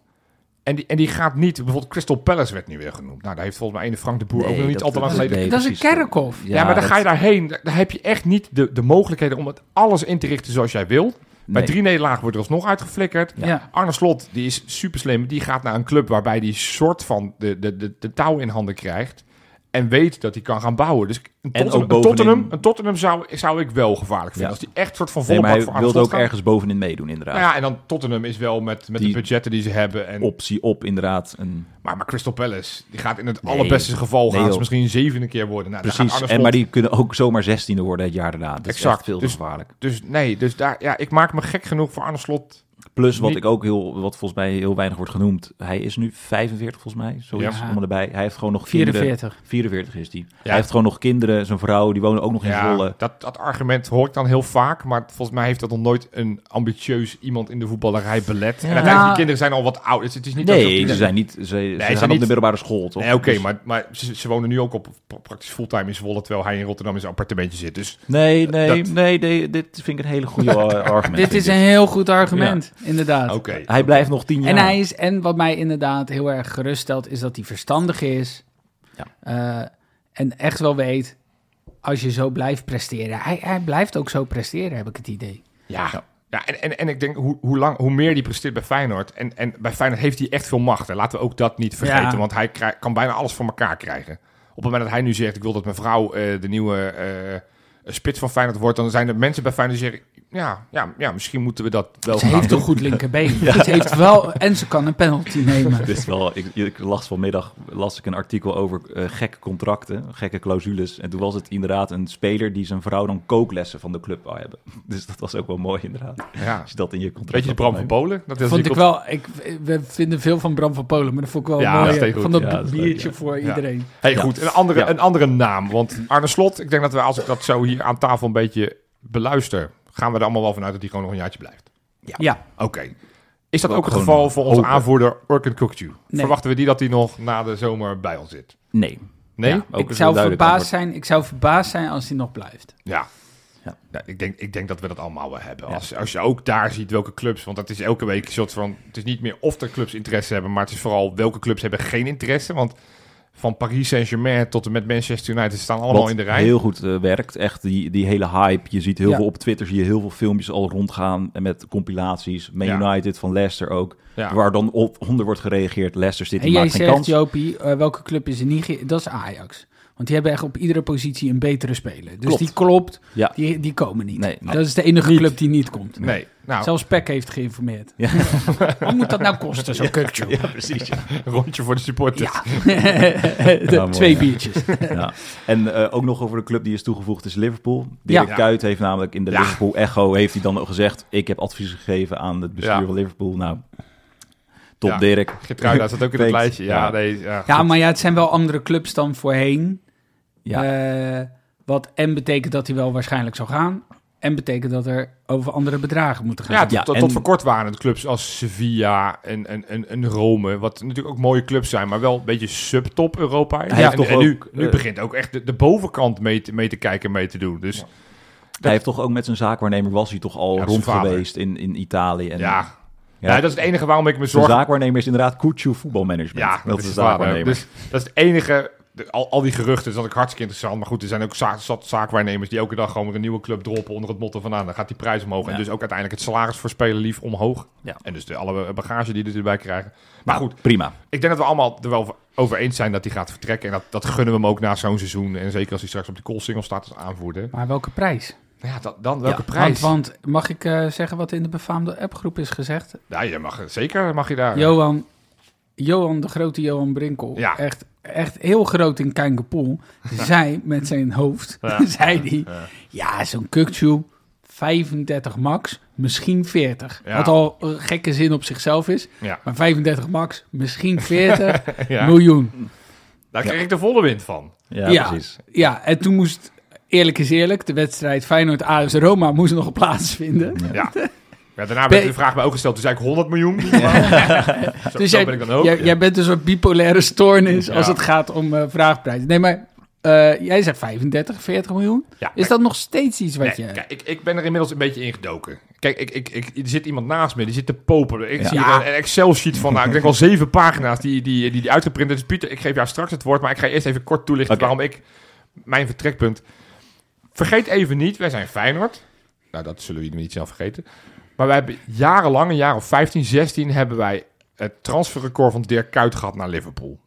En die, en die gaat niet, bijvoorbeeld Crystal Palace werd nu weer genoemd. Nou, daar heeft volgens mij ene Frank de Boer ook nog niet al te lang geleden. dat is een kerkhof. Ja, maar dan dat- ga je daarheen. Daar daar heb je echt niet de, de mogelijkheden om het alles in te richten zoals jij wilt. Bij nee. drie nederlagen wordt er alsnog uitgeflikkerd. Ja. Arne Slot, die is super slim. Die gaat naar een club waarbij hij soort van de, de, de, de touw in handen krijgt. En weet dat hij kan gaan bouwen. Dus een En Tottenham, een Tottenham, een Tottenham zou, zou ik wel gevaarlijk vinden. Ja. Als die echt soort van Nee, volle maar hij Slot ook ergens bovenin meedoen, inderdaad. Nou ja, en dan Tottenham is wel met, met Die- de budgetten die ze hebben. En, Optie op, inderdaad. En, maar, maar Crystal Palace, die gaat in het Nee. allerbeste geval Nee, gaan ze misschien zevende keer worden. Nou, precies. En, maar die kunnen ook zomaar zestiende worden het jaar daarna. Dat is Exact. echt veel Dus- gevaarlijk. Dus nee, dus daar, ja, ik maak me gek genoeg voor Arne Slot. Plus wat ik ook heel, wat volgens mij heel weinig wordt genoemd. Hij is nu 45 volgens mij, zoiets Ja. om erbij. Hij heeft gewoon nog kinderen. 44. 44 is die. Hij heeft gewoon nog kinderen, zijn vrouw, die wonen ook nog in Ja, Zwolle. dat, dat argument hoor ik dan heel vaak. Maar volgens mij heeft dat nog nooit een ambitieus iemand in de voetballerij belet. En uiteindelijk, Nou- die kinderen zijn al wat oud. Dus het is niet Nee, ze zijn niet. Ze, ze zijn gaan op de middelbare school, toch? Nee, oké, Dus- maar, maar ze, ze wonen nu ook op pra- praktisch fulltime in Zwolle, terwijl hij in Rotterdam in zijn appartementje zit. Dus Nee, nee, Dat- nee, nee, dit vind ik een hele goede <laughs> argument. Dit is een heel goed argument, inderdaad. oké. Hij blijft nog tien jaar. En, hij is, en wat mij inderdaad heel erg geruststelt, is dat hij verstandig is. Ja. Eh, en echt wel weet, als je zo blijft presteren. Hij, hij blijft ook zo presteren, heb ik het idee. Ja, ja. en, en, en ik denk hoe, hoe, lang, hoe meer die presteert bij Feyenoord. En, en bij Feyenoord heeft hij echt veel macht. En laten we ook dat niet vergeten. Ja. Want hij krijg- kan bijna alles voor elkaar krijgen. Op het moment dat hij nu zegt: Ik wil dat mijn vrouw eh, de nieuwe eh, spits van Feyenoord wordt. Dan zijn er mensen bij Feyenoord die zeggen: Ja, ja, ja misschien moeten we dat wel Ze gaan heeft doen. een goed linkerbeen. <laughs> Ze heeft wel, en ze kan een penalty <laughs> nemen. Het is wel, ik, ik las vanmiddag las ik een artikel over eh, gekke contracten, gekke clausules. En toen was het inderdaad een speler die zijn vrouw dan kooklessen van de club wou hebben. <laughs> Dus dat was ook wel mooi inderdaad. Ja. Als je dat in je contract Weet je, Bram van. Polen? Dat is Vond ik wel, ik, we vinden veel van Bram van Polen, maar dat vond ik wel Ja, mooi. goed. Van dat Ja, leuk, biertje ja. voor Ja. iedereen. Hey, Ja. goed. Een andere, Ja. een andere naam. Want Arne Slot, ik denk dat we als ik dat zo hier aan tafel een beetje beluister, gaan we er allemaal wel vanuit dat hij gewoon nog een jaartje blijft. Ja, Oké. Is dat Ook ook het geval voor onze aanvoerder Kukcu? Nee. Verwachten we die dat hij nog na de zomer bij ons zit? Nee. Nee? Ja, Ja. ook ik zou, verbaasd zijn, ik zou verbaasd zijn als hij nog blijft. Ja. Ja. ik, denk, ik denk dat we dat allemaal wel hebben. Ja. Als, als je ook daar ziet welke clubs, want dat is elke week een soort van... Het is niet meer of de clubs interesse hebben, maar het is vooral welke clubs hebben geen interesse. Want van Paris Saint-Germain tot en met Manchester United staan allemaal Wat in de rij. heel goed eh, werkt. Echt die, die hele hype. Je ziet heel Ja. veel op Twitter, zie je heel veel filmpjes al rondgaan. En met compilaties. Man Ja. United van Leicester ook. Ja. Waar dan op onder wordt gereageerd. Leicester City En jij maakt geen zegt, kans. Jopie, eh, welke club is er niet... Dat is Ajax. Want die hebben echt op iedere positie een betere speler. Dus Klopt. die klopt, Ja. die, die komen niet. Nee, dat is de enige club die niet komt. Nee, nou, Zelfs PEC heeft geïnformeerd. Ja. <laughs> Wat moet dat nou kosten, zo'n kukje? Ja, precies. Ja. een rondje voor de supporters. Ja, <laughs> De- Ja, mooi, twee ja. biertjes. Ja. En eh, ook nog over de club die is toegevoegd is Liverpool. Dirk Ja. Kuyt heeft namelijk in de Ja. Liverpool Echo heeft hij dan ook gezegd... ik heb advies gegeven aan het bestuur Ja. van Liverpool. Nou, top Ja. Dirk. Getrouwd staat ook in het lijstje. Ja, Ja. nee, ja, Ja, maar ja, het zijn wel andere clubs dan voorheen. Ja. Eh, wat en betekent dat hij wel waarschijnlijk zou gaan. En betekent dat er over andere bedragen moeten gaan. Ja, tot, Ja, tot, en- tot voor kort waren het clubs als Sevilla en, en, en, en Rome, wat natuurlijk ook mooie clubs zijn, maar wel een beetje subtop Europa. Hij en heeft en, toch en nu, ook, nu eh, begint ook echt de, de bovenkant mee te, mee te kijken en mee te doen. Dus Hij heeft toch ook met zijn zaakwaarnemer was hij toch al Ja, rond geweest in, in Italië. En, ja. Ja. Ja. dat is het enige waarom ik me Zijn zorg... zaakwaarnemer is inderdaad Kuchu voetbalmanagement. Ja, dat is de zaakwaarnemer. Dus dat is het enige... de- al, al die geruchten, dat is ik hartstikke interessant. Maar goed, er zijn ook za zat zaakwaarnemers die elke dag gewoon weer een nieuwe club droppen onder het motto van... Nou, dan gaat die prijs omhoog. Ja. En dus ook uiteindelijk het salaris voor spelen lief omhoog. Ja. En dus de, alle bagage die er erbij krijgen. Maar goed, Prima. ik denk dat we allemaal er wel over eens zijn dat hij gaat vertrekken. En dat, dat gunnen we hem ook na zo'n seizoen. En zeker als hij straks op de koolsingel staat als aanvoerder. Maar welke prijs? Nou Ja, dat, dan welke Ja, prijs? Want, want mag ik eh, zeggen wat in de befaamde appgroep is gezegd? Ja, je mag, zeker mag je daar. Johan, Johan, de grote Johan Brinkel, Ja. echt, echt heel groot in Kijngepoel, zei met zijn hoofd, Ja. <laughs> zei hij, Ja. ja, zo'n Kukchu, 35 max, misschien 40. Ja. Wat al een gekke zin op zichzelf is, Ja. maar 35 max, misschien <laughs> 40 Ja. miljoen. Daar kreeg ik de volle wind van. Ja, Ja. precies. Ja, en toen moest, eerlijk is eerlijk, de wedstrijd Feyenoord-AS Roma moest nog <laughs> plaatsvinden. Ja. Ja, daarna Ben- werd de vraag mij ook gesteld. Toen zei ik 100 miljoen. <laughs> Zo, Dus zo jij, ben ik dan ook. jij, jij bent een soort bipolaire stoornis als Ja. het gaat om eh vraagprijzen. Nee, maar eh, jij zegt 35, 40 miljoen. Ja, Is dat nog steeds iets wat Nee, je... kijk, ik, ik ben er inmiddels een beetje ingedoken. Kijk, ik, ik, ik, er zit iemand naast me, die zit te popelen. Ik Ja. zie Ja. een Excel-sheet van, nou, ik denk wel zeven pagina's die, die, die, die uitgeprint. Dus Pieter, ik geef jou straks het woord, maar ik ga eerst even kort toelichten waarom ik, mijn vertrekpunt... Vergeet even niet, wij zijn Feyenoord. Nou, dat zullen jullie niet snel vergeten. Maar wij hebben jarenlang, een jaar of 15, 16, hebben wij het transferrecord van Dirk Kuyt gehad naar Liverpool.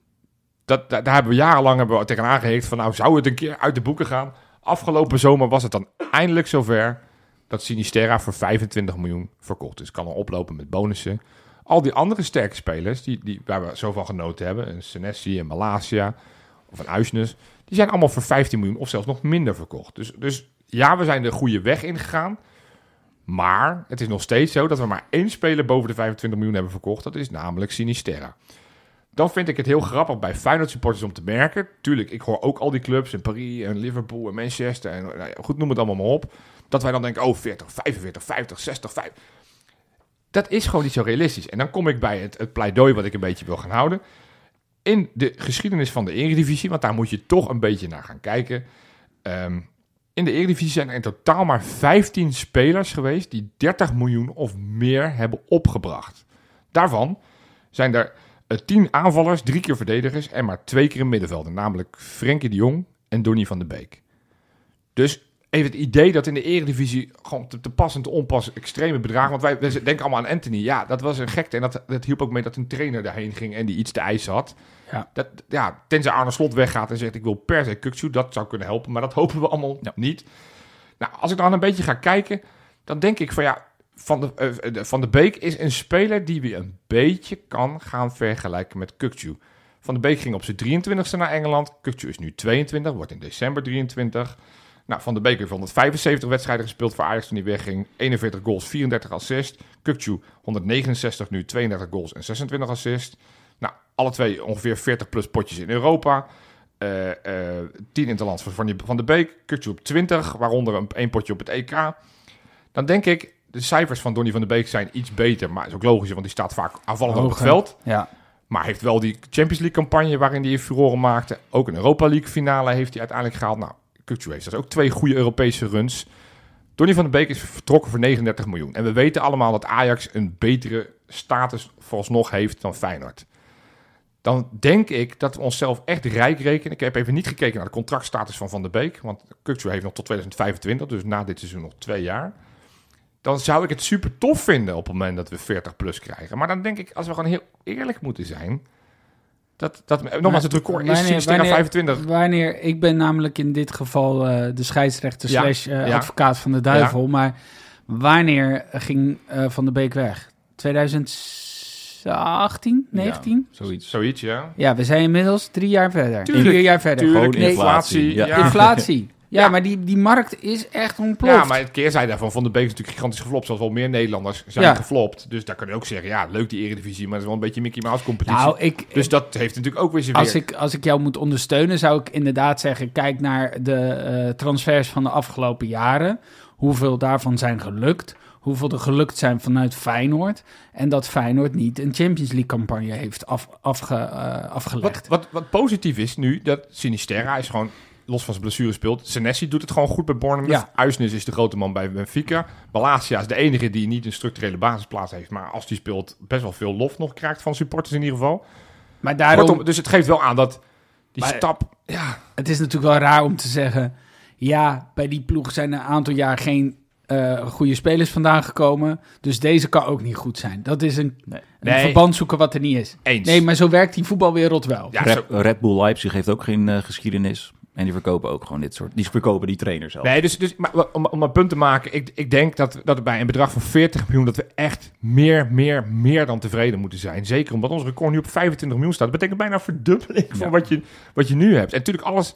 Dat, daar, hebben we jarenlang hebben we tegenaan geheekt van, nou, zou het een keer uit de boeken gaan? Afgelopen zomer was het dan eindelijk zover dat Sinisterra voor 25 miljoen verkocht is. Kan al oplopen met bonussen. Al die andere sterke spelers, die, die, waar we zoveel genoten hebben, een Senesi, een Malasia of een Uisnes, die zijn allemaal voor 15 miljoen of zelfs nog minder verkocht. Dus, dus ja, we zijn de goede weg ingegaan. Maar het is nog steeds zo dat we maar één speler boven de 25 miljoen hebben verkocht. Dat is namelijk Sinisterra. Dan vind ik het heel grappig bij Feyenoord supporters om te merken. Tuurlijk, ik hoor ook al die clubs in Paris en Liverpool en Manchester. En nou goed, noem het allemaal maar op. Dat wij dan denken, oh 40, 45, 50, 60, 50. Dat is gewoon niet zo realistisch. En dan kom ik bij het, het pleidooi wat ik een beetje wil gaan houden. In de geschiedenis van de Eredivisie, want daar moet je toch een beetje naar gaan kijken. Ehm, in de Eredivisie zijn er in totaal maar 15 spelers geweest die 30 miljoen of meer hebben opgebracht. Daarvan zijn er eh, 10 aanvallers, drie keer verdedigers en maar twee keer een middenvelder. Namelijk Frenkie de Jong en Donny van de Beek. Dus even het idee dat in de Eredivisie gewoon te, te pas en te onpas extreme bedragen. Want wij, wij denken allemaal aan Anthony. Ja, dat was een gekte. En dat, dat hielp ook mee dat een trainer daarheen ging en die iets te eisen had. Ja. Dat, ja, tenzij Arne Slot weggaat en zegt ik wil per se Kukçu, dat zou kunnen helpen. Maar dat hopen we allemaal Ja. niet. Nou, als ik dan een beetje ga kijken, dan denk ik van ja, Van de, eh, van de Beek is een speler die we een beetje kan gaan vergelijken met Kukçu. Van de Beek ging op zijn 23ste naar Engeland. Kukçu is nu 22, wordt in december 23. Nou, Van de Beek heeft 175 wedstrijden gespeeld voor Ajax toen hij wegging. 41 goals, 34 assists. Kukçu 169 nu, 32 goals en 26 assists. Nou, alle twee ongeveer 40 plus potjes in Europa. Eh eh 10 in het land van Van de Beek. Kukçu op 20, waaronder een één potje op het EK. Dan denk ik, de cijfers van Donny van de Beek zijn iets beter. Maar is ook logisch, want die staat vaak aanvallend op het veld. Ja. Maar heeft wel die Champions League campagne waarin hij furoren maakte. Ook een Europa League finale heeft hij uiteindelijk gehaald. Nou, Kukçu heeft dus ook twee goede Europese runs. Donny van de Beek is vertrokken voor 39 miljoen. En we weten allemaal dat Ajax een betere status vooralsnog heeft dan Feyenoord. Dan denk ik dat we onszelf echt rijk rekenen. Ik heb even niet gekeken naar de contractstatus van Van der Beek. Want Kukçu heeft nog tot 2025, dus na dit seizoen nog twee jaar. Dan zou ik het super tof vinden op het moment dat we 40 plus krijgen. Maar dan denk ik, als we gewoon heel eerlijk moeten zijn... Dat, dat, nogmaals, het record is Wanneer- Sinisterra wanneer- 25. Wanneer, ik ben namelijk in dit geval eh, de scheidsrechter Ja, slash eh, ja. advocaat van de duivel. Maar wanneer ging eh, Van der Beek weg? 2018, 19? Ja. Zoiets. Zoiets, ja. we zijn inmiddels drie jaar verder. Tuurlijk, Vier jaar verder. Tuurlijk, Gewoon Nee, inflatie. Ja. Inflatie. Ja, maar die, die markt is echt ontploft. Ja, maar het keerzijde daarvan, Van de Beek is natuurlijk gigantisch geflopt, zoals wel meer Nederlanders zijn Ja. geflopt. Dus daar kun je ook zeggen, ja, leuk die eredivisie, maar het is wel een beetje Mickey Mouse competitie. nou, ik, dus dat heeft natuurlijk ook weer zijn Als weer. ik, als ik jou moet ondersteunen, zou ik inderdaad zeggen: kijk naar de eh, transfers van de afgelopen jaren. Hoeveel daarvan zijn gelukt? Hoeveel er gelukt zijn vanuit Feyenoord? En dat Feyenoord niet een Champions League campagne heeft af, afge, eh, afgelegd. Wat, wat, wat positief is nu, dat Sinisterra is gewoon los van zijn blessure speelt. Senesi doet het gewoon goed bij Bournemouth. Ja. Uisnes is de grote man bij Benfica. Balasia is de enige die niet een structurele basisplaats heeft. Maar als die speelt, best wel veel lof nog krijgt van supporters in ieder geval. Maar daarom, Kortom, dus het geeft wel aan dat die Maar- stap... Ja, het is natuurlijk wel raar om te zeggen: ja, bij die ploeg zijn er een aantal jaar geen eh, goede spelers vandaan gekomen. Dus deze kan ook niet goed zijn. Dat is een, Nee. een Nee. verband zoeken wat er niet is. eens. Nee, maar zo werkt die voetbalwereld wel. Ja, Red, zo- Red Bull Leipzig heeft ook geen eh, geschiedenis. En die verkopen ook gewoon dit soort... Die verkopen die trainers zelf. Nee, dus, dus maar, om, om een punt te maken, ik, ik denk dat, dat bij een bedrag van 40 miljoen, dat we echt meer, meer, meer dan tevreden moeten zijn. Zeker omdat ons record nu op 25 miljoen staat. Dat betekent bijna een verdubbeling van Ja. wat, je, wat je nu hebt. En natuurlijk alles,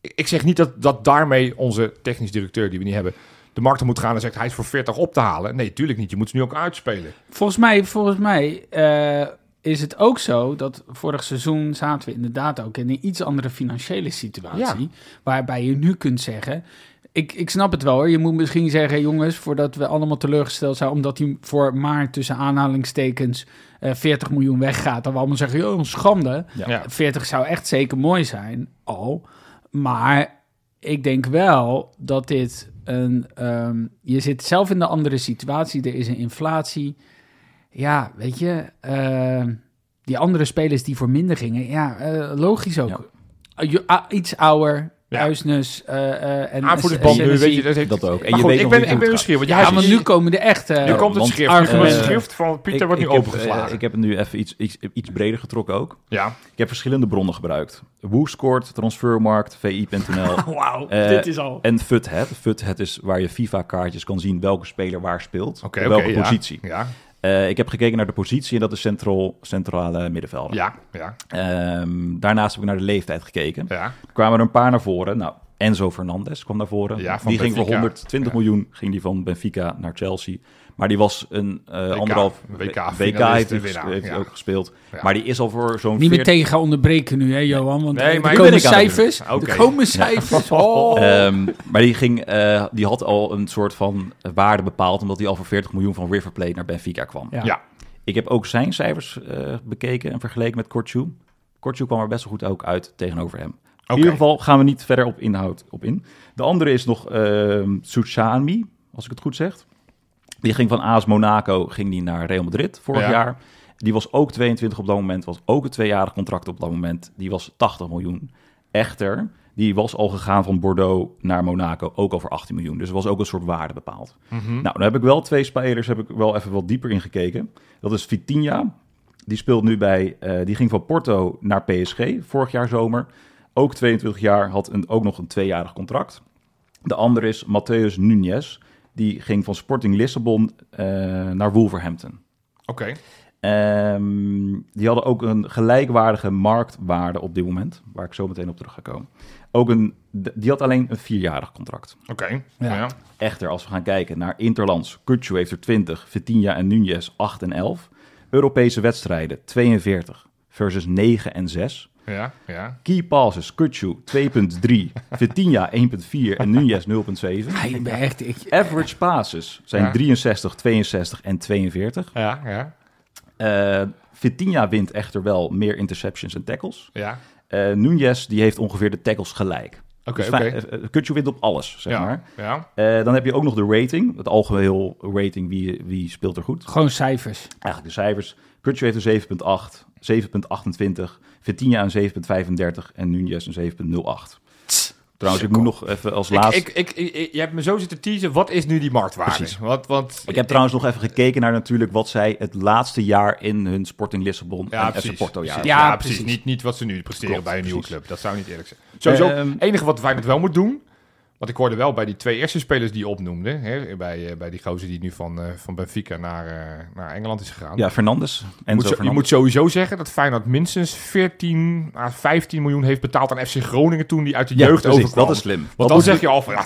ik, zeg niet dat, dat daarmee onze technisch directeur, die we niet hebben, de markt moet gaan en zegt hij is voor 40 op te halen. Nee, tuurlijk niet. Je moet ze nu ook uitspelen. Volgens mij, volgens mij eh, is het ook zo dat vorig seizoen zaten we inderdaad ook in een iets andere financiële situatie. Waarbij je nu kunt zeggen. Ik, ik snap het wel hoor. Je moet misschien zeggen, jongens, voordat we allemaal teleurgesteld zijn, omdat hij voor maar tussen aanhalingstekens eh 40 miljoen weggaat. Dan we allemaal zeggen, joh, een schande. Ja. Ja. 40 zou echt zeker mooi zijn, al. Maar ik denk wel dat dit een... ehm, je zit zelf in de andere situatie. Er is een inflatie. Ja, weet je... ehm, die andere spelers die voor minder gingen... Ja, eh, logisch ook. Ja. Uh, je- ah, iets ouder. Ja. Huisnes eh, eh, en... Aanvoerdersband en nu, weet je. Dat, heeft, Dat ook. En je goed, weet ik ben, ik ben nieuwsgierig. Want jij Ja, want nu komen de echte... nu komt het want- schrift. argumenten. Nu komt het Eh, schrift van Pieter Ik- wordt nu ik heb, opengeslagen. eh, ik heb het nu even iets, iets, iets breder getrokken ook. ja. Ik heb verschillende bronnen gebruikt. WhoScored, Transfermarkt, VI.nl <laughs> Wauw, Eh, dit is al... en FUTHEAD. FUTHEAD is waar je FIFA-kaartjes kan zien welke speler waar speelt. Op welke ja. positie. Ja, Eh, ik heb gekeken naar de positie en dat is centraal, centrale middenvelder. ja, ja. Ehm, daarnaast heb ik naar de leeftijd gekeken. ja. Er kwamen er een paar naar voren. Nou, Enzo Fernandez kwam naar voren. Ja, die ging voor Benfica. 120 Ja. miljoen ging die van Benfica naar Chelsea. Maar die was een eh anderhalf WK WK heeft, en hij winnaar, ges- heeft hij ja. ook gespeeld. Ja. Maar die is al voor zo'n Niet 40 meteen gaan onderbreken nu, hè, Johan? Want Nee, maar komen cijfers. Er komen cijfers. <laughs> Oh. Ehm, maar die, ging, eh, die had al een soort van waarde bepaald, omdat hij al voor 40 miljoen van River Plate naar Benfica kwam. Ja. Ja. Ik heb ook zijn cijfers eh, bekeken en vergeleken met Kortju. Kortju kwam er best wel goed ook uit tegenover hem. In ieder geval gaan we niet verder op inhoud op in. De andere is nog ehm Souchani, als ik het goed zeg. Die ging van AS Monaco ging die naar Real Madrid vorig Ja. jaar. Die was ook 22 op dat moment, was ook een tweejarig contract op dat moment. Die was 80 miljoen. Echter, die was al gegaan van Bordeaux naar Monaco, ook al voor 18 miljoen. Dus er was ook een soort waarde bepaald. Mhm. Nou, dan heb ik wel twee spelers, heb ik wel even wat dieper in gekeken. Dat is Vitinha. Die speelt nu bij, eh, die ging van Porto naar PSG vorig jaar zomer. Ook 22 jaar, had een, ook nog een tweejarig contract. De andere is Matthäus Nunes. Die ging van Sporting Lissabon eh, naar Wolverhampton. Oké. Ehm, die hadden ook een gelijkwaardige marktwaarde op dit moment, waar ik zo meteen op terug ga komen. Ook een, die had alleen een vierjarig contract. Oké. Ja. Ja. Echter, als we gaan kijken naar Interlands, Kutsu heeft er 20, Vitinha en Nunez 8 en 11. Europese wedstrijden 42 versus 9 en 6. Ja. Ja. Key passes, Kutsu 2.3, Vitinha 1.4 en Nunez 0.7. Ja, ik ben echt... Ik, Average passes zijn Ja. 63, 62 en 42. Ja. Ja. Eh Vitinha wint echter wel meer interceptions en tackles. Ja. Eh Nunez die heeft ongeveer de tackles gelijk. Oké. Dus Oké. fi- eh, Kutsu wint op alles, zeg Ja. maar. Ja. Eh, dan heb je ook nog de rating, het algeheel rating, wie, wie speelt er goed. gewoon cijfers. Eigenlijk de cijfers. Kutsu heeft een 7.8, 7.28, Vitinha een 7.35 en Nunez een 7.08. Trouwens, ik moet nog even als laatste... Ik, ik, ik, ik- je hebt me zo zitten teasen, wat is nu die marktwaarde? Precies. Want, Ik heb trouwens nog even gekeken naar natuurlijk wat zij het laatste jaar in hun Sporting Lissabon Ja, en precies. FC Porto jaar. precies. Ja, Ja, precies. Niet, niet wat ze nu presteren Klopt, bij een nieuwe precies. club. Dat zou niet eerlijk zijn. Sowieso, Ehm, het enige wat Feyenoord wel moet doen... Want ik hoorde wel bij die twee eerste spelers die je opnoemde... Hè, bij, eh, bij die gozer die nu van, eh, van Benfica naar, eh, naar Engeland is gegaan. Ja, Fernandes. je, moet Enzo zo- je moet sowieso zeggen dat Feyenoord minstens 14 à 15 miljoen heeft betaald aan FC Groningen... toen die uit de Ja, jeugd precies, overkwam. dat is slim. Want Dat dan zeg je al van... Ja,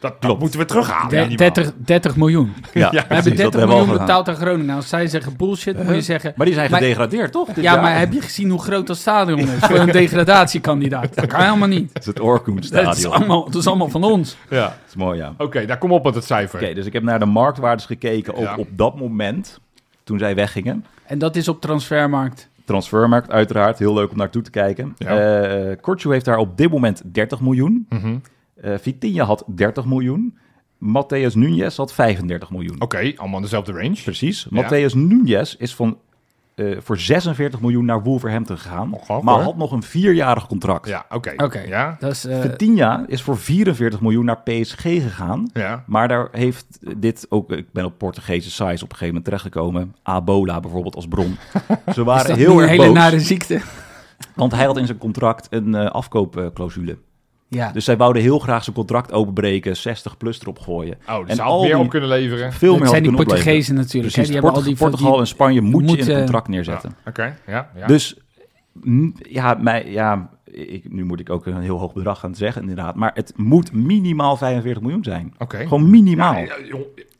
dat, dat moeten we terughalen. De- minimaal. 30, 30 miljoen. Ja, We hebben precies, 30 dat hebben we al miljoen gedaan. betaald aan Groningen. Als zij zeggen bullshit, moet je zeggen... Maar die zijn Maar- gedegradeerd, toch? Ja, jaar? maar heb je gezien hoe groot dat stadion is <laughs> voor een degradatiekandidaat? Dat kan helemaal niet. Het is het Orkoen Dat is, allemaal, dat is allemaal van ons. Ja. Dat is mooi, ja. Oké, daar kom op met het cijfer. Oké, dus ik heb naar de marktwaardes gekeken ook Ja. op dat moment, toen zij weggingen. En dat is op transfermarkt. Transfermarkt, uiteraard. Heel leuk om naartoe te kijken. Ja. Eh Kortjo heeft daar op dit moment 30 miljoen. Eh Vitinha had 30 miljoen. Matthäus Nunes had 35 miljoen. Oké, allemaal in dezelfde range. Precies. Ja. Matthäus Nunes is van, eh, voor 46 miljoen naar Wolverhampton gegaan. Ongelooflijk, maar had nog een vierjarig contract. Ja, oké. Oké. Ja, Dat is, eh, Vitinha is voor 44 miljoen naar PSG gegaan. ja. Maar daar heeft dit ook, ik ben op Portugese sites op een gegeven moment terechtgekomen. Abola bijvoorbeeld als bron. <laughs> Ze waren dat heel niet een erg hele boos, nare ziekte. want hij had in zijn contract een eh, afkoopclausule. Ja. Dus zij wouden heel graag zijn contract openbreken, 60 plus erop gooien. Oh, dus En al meer die- op kunnen leveren. Veel dat zijn die. Portugezen natuurlijk. hè. Precies, Die hebben al die van Portugal die- en Spanje moet je in moeten- het contract neerzetten. Ja, Oké, ja. ja. Dus ja, mij, ja ik, nu moet ik ook een heel hoog bedrag gaan zeggen inderdaad. Maar het moet minimaal 45 miljoen zijn. Oké. Gewoon minimaal. Ja,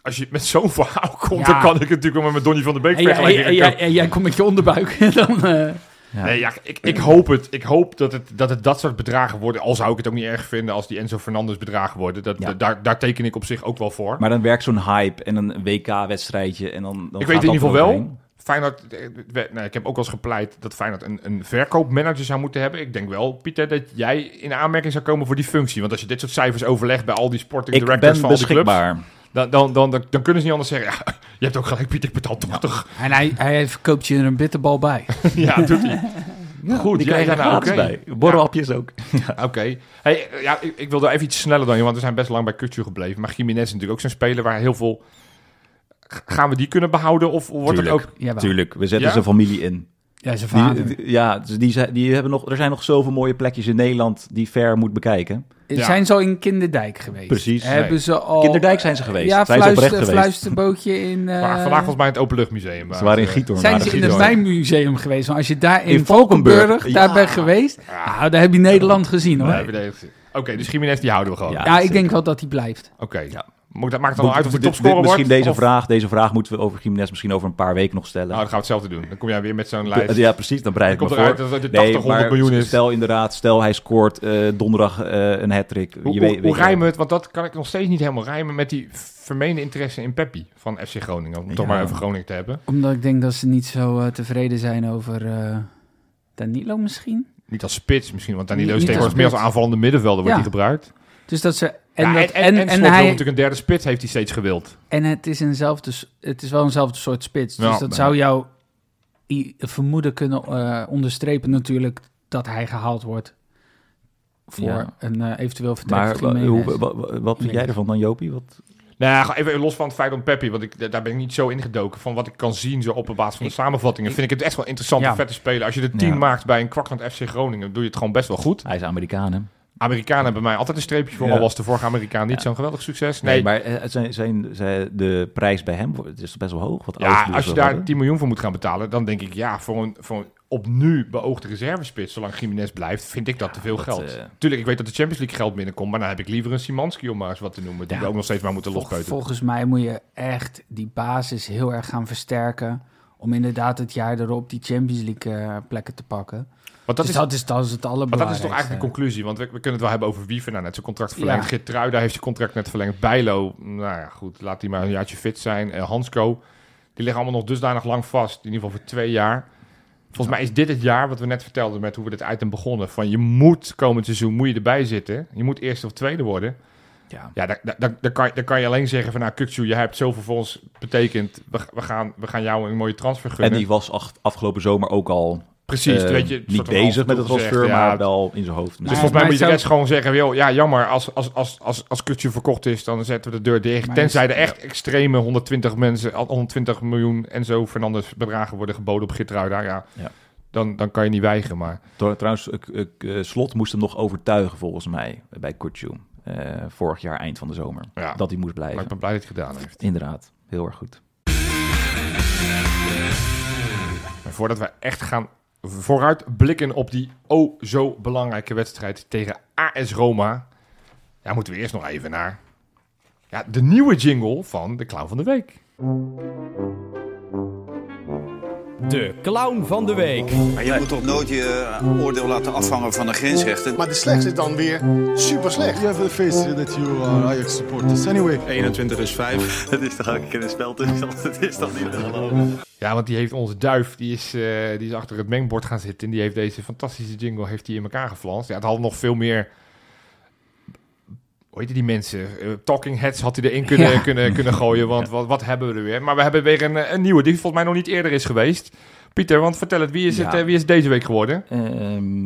als je met zo'n verhaal komt, Ja. dan kan ik het natuurlijk wel met Donny van der Beek En jij, vergelijken. en jij- en jij komt met je onderbuik. <laughs> Dan, eh, Ja. Nee, ja, ik, ik hoop het. Ik hoop dat het, dat het dat soort bedragen worden. Al zou ik het ook niet erg vinden als die Enzo Fernandes bedragen worden. Dat, Ja. daar, daar teken ik op zich ook wel voor. Maar dan werkt zo'n hype en een WK-wedstrijdje en dan, dan ik weet in ieder geval wel. Feyenoord, eh, nou, ik heb ook wel eens gepleit dat Feyenoord een, een verkoopmanager zou moeten hebben. Ik denk wel, Pieter, dat jij in aanmerking zou komen voor die functie. Want als je dit soort cijfers overlegt bij al die sporting Ik directors ben van al die clubs, beschikbaar. Dan, dan, dan, dan, dan kunnen ze niet anders zeggen. Ja, <laughs> je hebt ook gelijk, Pieter, ik betaal toch toch. en hij, hij verkoopt je er een bitterbal bij. <laughs> Ja, doet hij. Goed, Die ja, krijg je ja, gratis oké. bij. Borrelhapjes ook. <laughs> Oké. Hey, eh, ja, ik, ik wilde even iets sneller dan je, want we zijn best lang bij Kutju gebleven. Maar Jiménez is natuurlijk ook zo'n speler waar heel veel... Gaan we die kunnen behouden of wordt het ook... Jawel. Tuurlijk, we zetten Ja? zijn familie in. Ja, zijn vader. Die, die- ja, dus die, die hebben nog, er zijn nog zoveel mooie plekjes in Nederland die ver moet bekijken. Ja. Zijn ze al in Kinderdijk geweest? Precies. Hebben Nee. ze al... Kinderdijk zijn ze geweest. Ja, Zijn ze fluister, oprecht geweest. fluisterbootje in... eh, Maar vandaag volgens mij het Openluchtmuseum. Ze waren in eh, Giethoorn. Zijn ze in het Mijnmuseum geweest? Want als je daar in, In Valkenburg, Valkenburg daar ja. bent geweest, nou, daar heb je Nederland gezien hoor. Oké, dus Jiménez die houden we gewoon. Ja. ik denk wel dat hij blijft. Oké. Ja. Dat- Maakt het dan uit of de dit- topscorer wordt? Misschien deze Of- vraag, deze vraag moeten we over Jiménez misschien over een paar weken nog stellen. Nou, dan gaan we hetzelfde doen. Dan kom jij weer met zo'n lijst. ja, precies. Dan bereid Dan ik komt me eruit voor. dat het 80, 100 miljoen is. Stel inderdaad, stel hij scoort eh, donderdag eh, een hat-trick. Hoe, Je weet- rijmen we het? Want dat kan ik nog steeds niet helemaal rijmen met die vermeende interesse in Peppi van FC Groningen. Om het toch maar even Groningen te hebben. Omdat ik denk dat ze niet zo eh, tevreden zijn over eh, Danilo misschien. Niet als spits misschien, want Danilo is tegenwoordig als meer als aanvallende middenvelder wordt Ja. hij gebruikt. Dus dat ze... En, En, dat, en, en, en, en, Slot wil hij, natuurlijk een derde spits heeft hij steeds gewild. en het is eenzelfde, het is wel eenzelfde soort spits. Dus Ja, dat nee. zou jouw vermoeden kunnen eh, onderstrepen natuurlijk dat hij gehaald wordt voor Ja. een eh, eventueel vertrek Maar van hoe- wa- wa- wat vind jij ervan dan, Jopie? Wat, Nou, even los van het feit om Peppi, want ik, daar ben ik niet zo ingedoken. Van wat ik kan zien zo op de basis van de samenvattingen, vind ik het echt wel interessant Ja. en vette spelen. Als je de 10 Ja. maakt bij een kwakland FC Groningen, doe je het gewoon best wel goed. hij is Amerikaan, hè? Amerikanen hebben bij mij altijd een streepje voor, Ja. al was de vorige Amerikaan niet Ja. zo'n geweldig succes. Nee, Nee, maar eh, zijn, zijn, zijn de prijs bij hem het is best wel hoog? Wat ja, als je daar hebben. 10 miljoen voor moet gaan betalen, dan denk ik ja, voor een, voor een op nu beoogde reservespits, zolang Jiménez blijft, vind ik dat te veel dat, geld. eh, Tuurlijk, ik weet dat de Champions League geld binnenkomt, maar dan heb ik liever een Simanski om maar eens wat te noemen, die we ook nog steeds maar moeten lospeuteren. volgens mij moet je echt die basis heel erg gaan versterken. Om inderdaad het jaar erop die Champions League eh, plekken te pakken. Want dat dus is dat is, dat is het Maar allerbelangrijkste. dat is toch eigenlijk een conclusie, want we, we kunnen het wel hebben over Wiever. Nou, net zijn contract verlengd. Ja. Geertruida heeft zijn contract net verlengd. Bijlo, nou ja, goed, laat die maar een jaartje fit zijn. Eh, Hansco, die liggen allemaal nog dusdanig lang vast. In ieder geval voor twee jaar. Volgens mij is dit het jaar wat we net vertelden met hoe we dit item begonnen. Van je moet komend seizoen moet je erbij zitten. Je moet eerste of tweede worden. Ja. Ja, daar, daar, daar, daar kan, daar kan je alleen zeggen van nou, Kukcu, je hebt zoveel voor ons betekend. We, we, gaan, we gaan jou een mooie transfer En gunnen. die was afgelopen zomer ook al Precies, Eh, weet je, niet bezig met het transfer, ja. maar wel in zijn hoofd. Dus Maar- volgens mij moet je zou- direct gewoon zeggen, joh, ja, jammer, als, als, als, als, als Kutje verkocht is, dan zetten we de deur dicht. Maar Tenzij is- er echt extreme 120 mensen, 120 miljoen en zo Fernandes bedragen worden geboden op Gitruida, ja, Ja. Dan, dan kan je niet weigeren. Maar Tr- Trouwens, ik- ik, eh, Slot moest hem nog overtuigen volgens mij bij Kutju. eh, vorig jaar eind van de zomer. Ja. Dat hij moest blijven. maar ik ben blij dat hij het gedaan heeft. Inderdaad, heel erg goed. Maar voordat we echt gaan vooruit blikken op die oh zo belangrijke wedstrijd tegen AS Roma, ja, moeten we eerst nog even naar ja, de nieuwe jingle van de Clown van de Week. De clown van de week. Maar je moet toch nooit je eh, oordeel laten afhangen van de grensrechten. Maar de slechtste is dan weer super slecht. You have the face that you are Ajax supporters. Anyway, 21 is 5. Dat <laughs> is toch keer een spel tussen. Dat is toch niet te geloven. Ja, want die heeft onze duif, die is, eh, die is achter het mengbord gaan zitten. En die heeft deze fantastische jingle heeft die in elkaar geflanst. Ja, het had nog veel meer... Hoe heet die mensen? Eh, talking heads had hij erin kunnen, Ja. kunnen, kunnen gooien. Want wat, wat hebben we er weer? Maar we hebben weer een, een nieuwe, die volgens mij nog niet eerder is geweest. Pieter, want vertel het, wie is, het, eh, wie is deze week geworden? Ehm,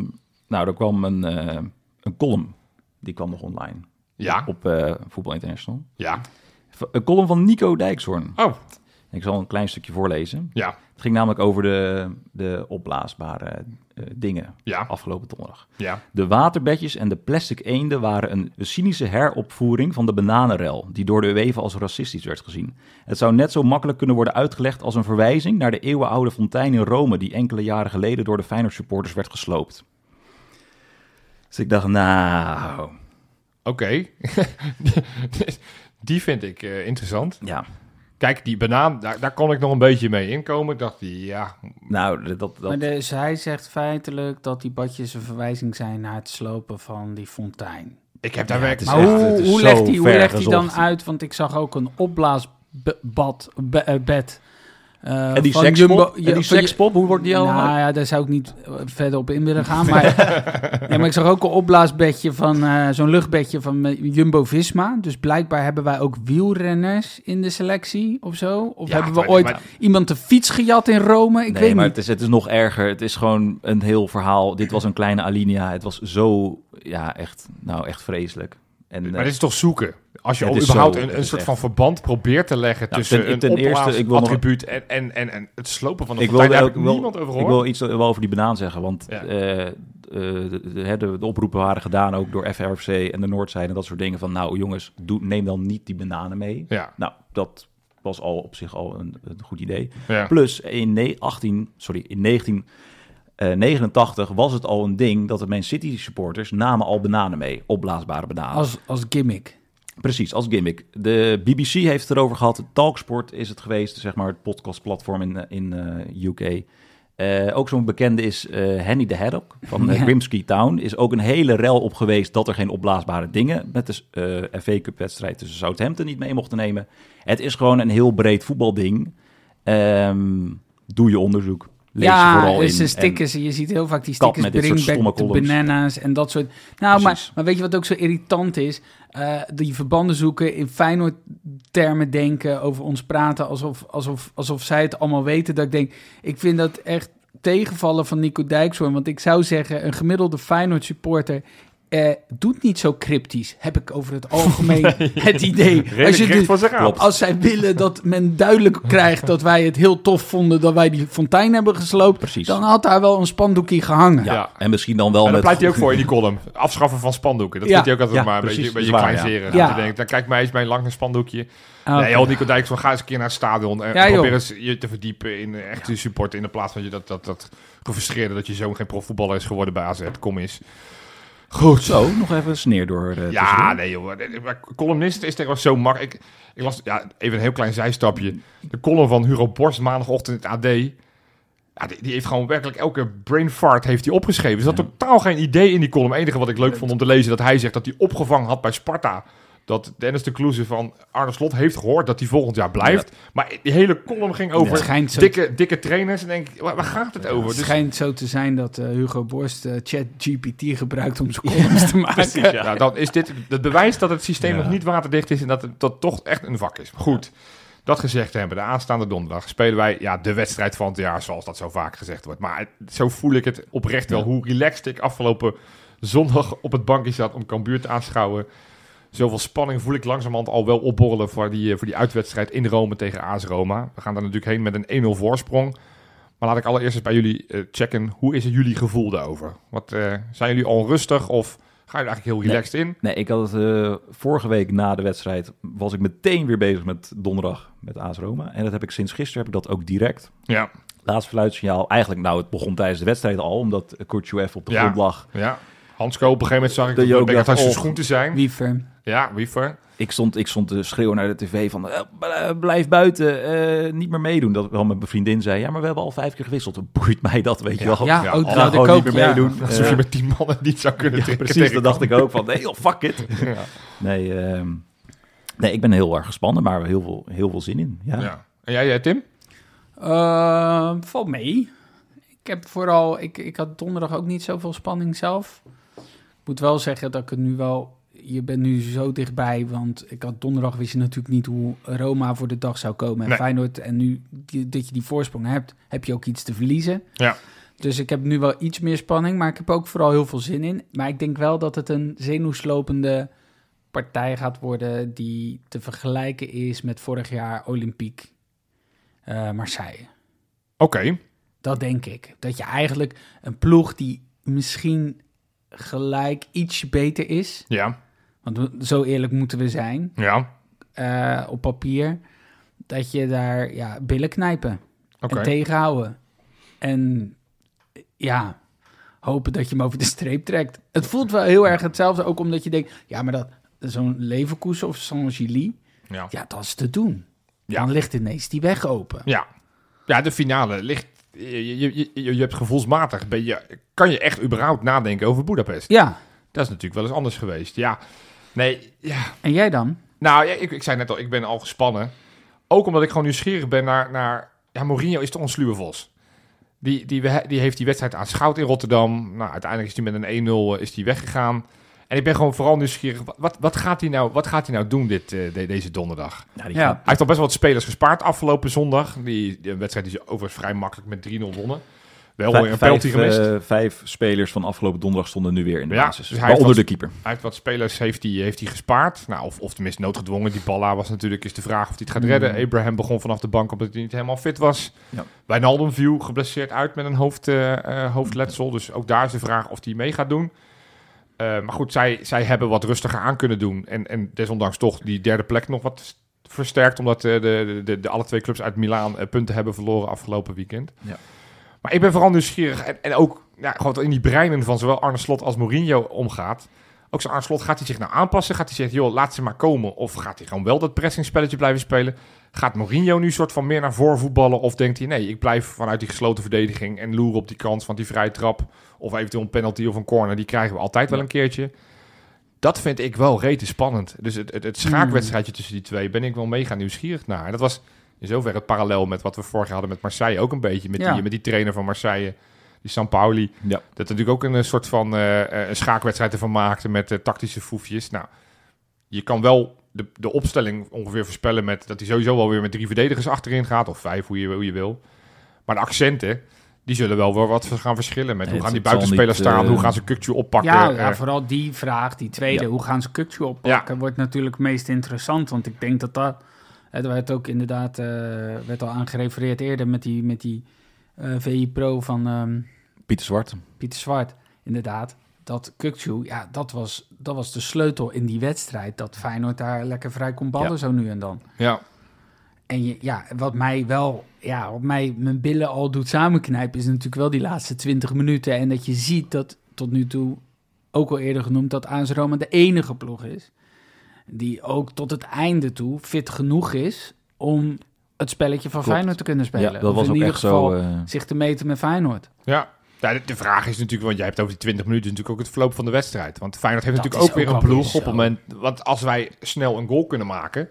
nou, er kwam een, eh, een column. Die kwam nog online. Ja, Op Voetbal International. ja. Een column van Nico Dijkshoorn. Oh, Ik zal een klein stukje voorlezen. ja, Het ging namelijk over de, de opblaasbare dingen ja, afgelopen donderdag. ja. De waterbedjes en de plastic eenden waren een cynische heropvoering van de bananenrel, die door de UEFA als racistisch werd gezien. Het zou net zo makkelijk kunnen worden uitgelegd als een verwijzing naar de eeuwenoude fontein in Rome, die enkele jaren geleden door de Feyenoord supporters werd gesloopt. Dus ik dacht, nou, Oké. <laughs> die vind ik eh, interessant. ja, Kijk, die banaan, daar, daar kon ik nog een beetje mee inkomen. Ik dacht, ja, nou, dat, dat, Maar dus hij zegt feitelijk dat die badjes een verwijzing zijn naar het slopen van die fontein. ik heb daar Ja, is Maar echt- hoe, hoe legt hij, hoe ver legt hij dan uit? Want ik zag ook een opblaasbad, be- eh, bed. Eh, En die sekspop, Jumbo- en ja, die sekspop, hoe wordt die allemaal? Nou ja, daar zou ik niet eh, verder op in willen gaan. Maar, <laughs> nee, maar ik zag ook een opblaasbedje van eh, zo'n luchtbedje van Jumbo-Visma. Dus blijkbaar hebben wij ook wielrenners in de selectie of zo. Of Ja, hebben we maar- ooit maar- iemand de fiets gejat in Rome? Ik nee, weet maar niet. het is, het is nog erger. Het is gewoon een heel verhaal. Dit was een kleine alinea. Het was zo, ja, echt, nou, echt vreselijk. En, Maar dit is toch zoeken? Als je Het überhaupt zo, een, een soort echt- van verband probeert te leggen Nou, tussen ten- een eerste, ik wil nog- attribuut en, en, en, en het slopen van de ik daar ook heb ik niemand over ik gehoord. wil iets wel over die banaan zeggen, want Ja. eh, eh, de, de, de, de oproepen waren gedaan ook door FRFC en de Noordzijde en dat soort dingen van, nou jongens, doe, neem dan niet die bananen mee. Ja, Nou, dat was al op zich al een, een goed idee. ja. Plus in ne- 18, sorry, in 1989 was het al een ding dat de Man City supporters namen al bananen mee, opblaasbare bananen. Als, als gimmick. Precies, als gimmick. De BBC heeft het erover gehad. Talksport is het geweest, zeg maar het podcastplatform in, eh, in eh, UK. Eh, ook zo'n bekende is eh Henny de Haddock van Ja. Grimsby Town. Is ook een hele rel op geweest dat er geen opblaasbare dingen met de FA Cup wedstrijd tussen Southampton niet mee mochten nemen. Het is gewoon een heel breed voetbalding. Ehm, doe je onderzoek. Lees je ja, vooral dus in. de En- stickers. je ziet heel vaak die stickers. Bring back bananas en dat soort. Nou, maar, maar weet je wat ook zo irritant is? Eh, die verbanden zoeken, in Feyenoord-termen denken, over ons praten alsof, alsof, alsof zij het allemaal weten. Dat ik denk, ik vind dat echt tegenvallen van Nico Dijkshoorn. Want ik zou zeggen, een gemiddelde Feyenoord-supporter... eh, doet niet zo cryptisch, heb ik over het algemeen <laughs> het idee. Dus- aan. Klopt. als zij willen dat men duidelijk <laughs> krijgt dat wij het heel tof vonden dat wij die fontein hebben gesloopt, Precies. dan had daar wel een spandoekje gehangen. ja. Ja. en misschien dan wel En daar met... pleit hij ook voor in die <laughs> column. Afschaffen van spandoeken. Dat Ja. vindt hij ook altijd Ja, maar een precies, beetje, beetje kleinzerig. ja. Denken, dan kijk mij eens mijn lang een spandoekje. Ah, Nee, joh, Nico Dijkshoorn, ga eens een keer naar het stadion en Ja, joh. probeer eens je te verdiepen in eh, echte support. In de plaats van je dat, dat, dat gefrustreerde dat je zoon geen profvoetballer is geworden bij AZ. Kom eens. Goed. Zo, nog even een sneer door. eh, Ja, nee joh. Columnist is tegenwoordig zo makkelijk. Ik, ik las, ja, even een heel klein zijstapje. De column van Hugo Borst maandagochtend in het AD. Ja, die, die heeft gewoon werkelijk elke brain fart heeft hij opgeschreven. Er zat Ja. totaal geen idee in die column. Het enige wat ik leuk vond om te lezen, dat hij zegt dat hij opgevangen had bij Sparta. Dat Dennis de Kloeze van Arne Slot heeft gehoord dat hij volgend jaar blijft. Maar die hele column ging over dikke, dikke trainers. En denk ik, waar, waar gaat het over? Het Dus, schijnt zo te zijn dat eh, Hugo Borst eh, ChatGPT gebruikt om <laughs> zijn columns te maken. ja. ja, dan is dit het bewijs dat het systeem Ja. nog niet waterdicht is en dat het dat toch echt een vak is. Goed. Dat gezegd hebben, de aanstaande donderdag spelen wij ja, de wedstrijd van het jaar, zoals dat zo vaak gezegd wordt. Maar zo voel ik het oprecht wel, Ja. hoe relaxed ik afgelopen zondag op het bankje zat om Cambuur te aanschouwen. Zoveel spanning voel ik langzamerhand al wel opborrelen voor die, eh, voor die uitwedstrijd in Rome tegen AS Roma. We gaan daar natuurlijk heen met een 1-0 voorsprong. Maar laat ik allereerst eens bij jullie eh, checken, hoe is het jullie gevoel daarover? Wat, eh, zijn jullie al rustig of ga je er eigenlijk heel Nee. relaxed in? Nee, ik had het vorige week na de wedstrijd, was ik meteen weer bezig met donderdag met AS Roma. En dat heb ik sinds gisteren, heb ik dat ook direct. Ja, Laatste fluitsignaal, eigenlijk, nou het begon tijdens de wedstrijd al, omdat Kurtjev op de Ja. grond lag. ja. Hansko, op een gegeven moment zag ik Dat dat Beckert dacht, oh. schoen te zijn. Wiever. Ja, Wiever. Ik stond, ik stond te schreeuwen naar de tv van, eh, bl- blijf buiten, eh, niet meer meedoen. Dat wel met mijn vriendin zei, ja, maar we hebben al vijf keer gewisseld. Boeit mij dat, weet je Ja. wel. Ja, ja, ook gewoon ik ook. niet meer ja. meedoen. Alsof je met die mannen niet zou kunnen Ja, trekken precies, dat dacht ik ook van, nee joh, fuck it. <laughs> Ja. Nee, ehm, nee, ik ben heel erg gespannen, maar heel veel, heel veel zin in. Ja. Ja. En jij, eh, Tim? Eh, valt mee. Ik heb vooral, ik, ik had donderdag ook niet zoveel spanning zelf. Ik moet wel zeggen dat ik het nu wel, je bent nu zo dichtbij, want ik had donderdag wist je natuurlijk niet hoe Roma voor de dag zou komen en Nee. Feyenoord. En nu die- dat je die voorsprong hebt, heb je ook iets te verliezen. Ja. Dus ik heb nu wel iets meer spanning, maar ik heb ook vooral heel veel zin in. Maar ik denk wel dat het een zenuwslopende partij gaat worden die te vergelijken is met vorig jaar Olympique eh, Marseille. Oké. Dat denk ik. Dat je eigenlijk een ploeg die misschien gelijk ietsje beter is. Ja. Want zo eerlijk moeten we zijn Ja. eh, op papier. Dat je daar ja, billen knijpen Oké. en tegenhouden. En ja, hopen dat je hem over de streep trekt. Het voelt wel heel erg hetzelfde. Ook omdat je denkt, ja, maar dat zo'n Leverkusen of zo'n Gilly, Ja. ja, dat is te doen. Ja. Dan ligt ineens die weg open. Ja. Ja, de finale ligt... Je, je, je, je hebt gevoelsmatig... Ben je, kan je echt überhaupt nadenken over Budapest? Ja, Dat is natuurlijk wel eens anders geweest. Ja. Nee, ja. en jij dan? Nou, ja, ik, ik zei net al, ik ben al gespannen. Ook omdat ik gewoon nieuwsgierig ben naar... naar ja, Mourinho is toch een sluwe vos. Die, die, die heeft die wedstrijd aanschouwd in Rotterdam. Nou, uiteindelijk is hij met een 1-0 is die weggegaan. En ik ben gewoon vooral nieuwsgierig. Wat, wat, wat, gaat, hij nou, wat gaat hij nou doen dit, eh, de- deze donderdag? Ja, die Ja. gaat- Hij heeft al best wel wat spelers gespaard afgelopen zondag. Die, die wedstrijd die ze overigens vrij makkelijk met 3-0 wonnen. Wel weer Vijf, een penalty gemist. eh, vijf spelers van afgelopen donderdag stonden nu weer in de Ja, basis. dus hij heeft Waaronder wat- de keeper. Hij heeft wat spelers heeft hij, heeft hij gespaard. Nou, of, of tenminste noodgedwongen. Die Balla was natuurlijk is de vraag of hij het gaat redden. Abraham begon vanaf de bank omdat hij niet helemaal fit was. Ja. Wijnaldum viel geblesseerd uit met een hoofd, eh, hoofdletsel. Dus ook daar is de vraag of hij mee gaat doen. Eh, maar goed, zij, zij hebben wat rustiger aan kunnen doen. En, en desondanks toch die derde plek nog wat versterkt. Omdat eh, de, de, de, alle twee clubs uit Milaan eh, punten hebben verloren afgelopen weekend. Ja. Maar ik ben vooral nieuwsgierig. En, en ook ja, gewoon in die breinen van zowel Arne Slot als Mourinho omgaat. Ook zo'n Arne Slot, gaat hij zich nou aanpassen? Gaat hij zeggen, joh, laat ze maar komen? Of gaat hij gewoon wel dat pressingspelletje blijven spelen? Gaat Mourinho nu soort van meer naar voren voetballen? Of denkt hij, nee, ik blijf vanuit die gesloten verdediging en loeren op die kans, want die vrije trap of eventueel een penalty of een corner, die krijgen we altijd wel een keertje. Dat vind ik wel rete spannend. Dus het, het, het schaakwedstrijdje tussen die twee ben ik wel mega nieuwsgierig naar. En dat was in zoverre het parallel met wat we vorig jaar hadden met Marseille ook een beetje. Met, Ja. die, met die trainer van Marseille, die Sampaoli. Ja. Dat natuurlijk ook een eh, soort van eh, eh, een schaakwedstrijd ervan maakte met tactische foefjes. Nou, je kan wel de, de opstelling ongeveer voorspellen met dat hij sowieso wel weer met drie verdedigers achterin gaat. Of vijf, hoe je, hoe je wil. Maar de accenten, die zullen wel weer wat gaan verschillen. Met Nee, hoe gaan die het buitenspelers niet, staan? hoe gaan ze Kukcu oppakken? Ja, ja, vooral die vraag, die tweede, Ja. hoe gaan ze Kukcu oppakken, wordt natuurlijk het meest interessant. Want ik denk dat dat, hè, er werd ook inderdaad, eh, werd al aangerefereerd eerder met die, met die VI Pro van ehm, Pieter Zwart. Pieter Zwart, inderdaad. Dat Kukcu, ja, dat was, dat was de sleutel in die wedstrijd. Dat Feyenoord daar lekker vrij kon ballen Ja. zo nu en dan. ja. En je, ja, wat mij wel, ja, wat mij mijn billen al doet samenknijpen, is natuurlijk wel die laatste 20 minuten. En dat je ziet dat tot nu toe, ook al eerder genoemd, dat AS Roma de enige ploeg is. Die ook tot het einde toe fit genoeg is om het spelletje van Klopt. Feyenoord te kunnen spelen. Ja, dat Of was in ook ieder echt geval zo. eh, zich te meten met Feyenoord. Ja. Ja, de, vraag is natuurlijk, want jij hebt over die 20 minuten natuurlijk ook het verloop van de wedstrijd. Want Feyenoord heeft Dat natuurlijk ook weer ook een ploeg op het moment. Want als wij snel een goal kunnen maken,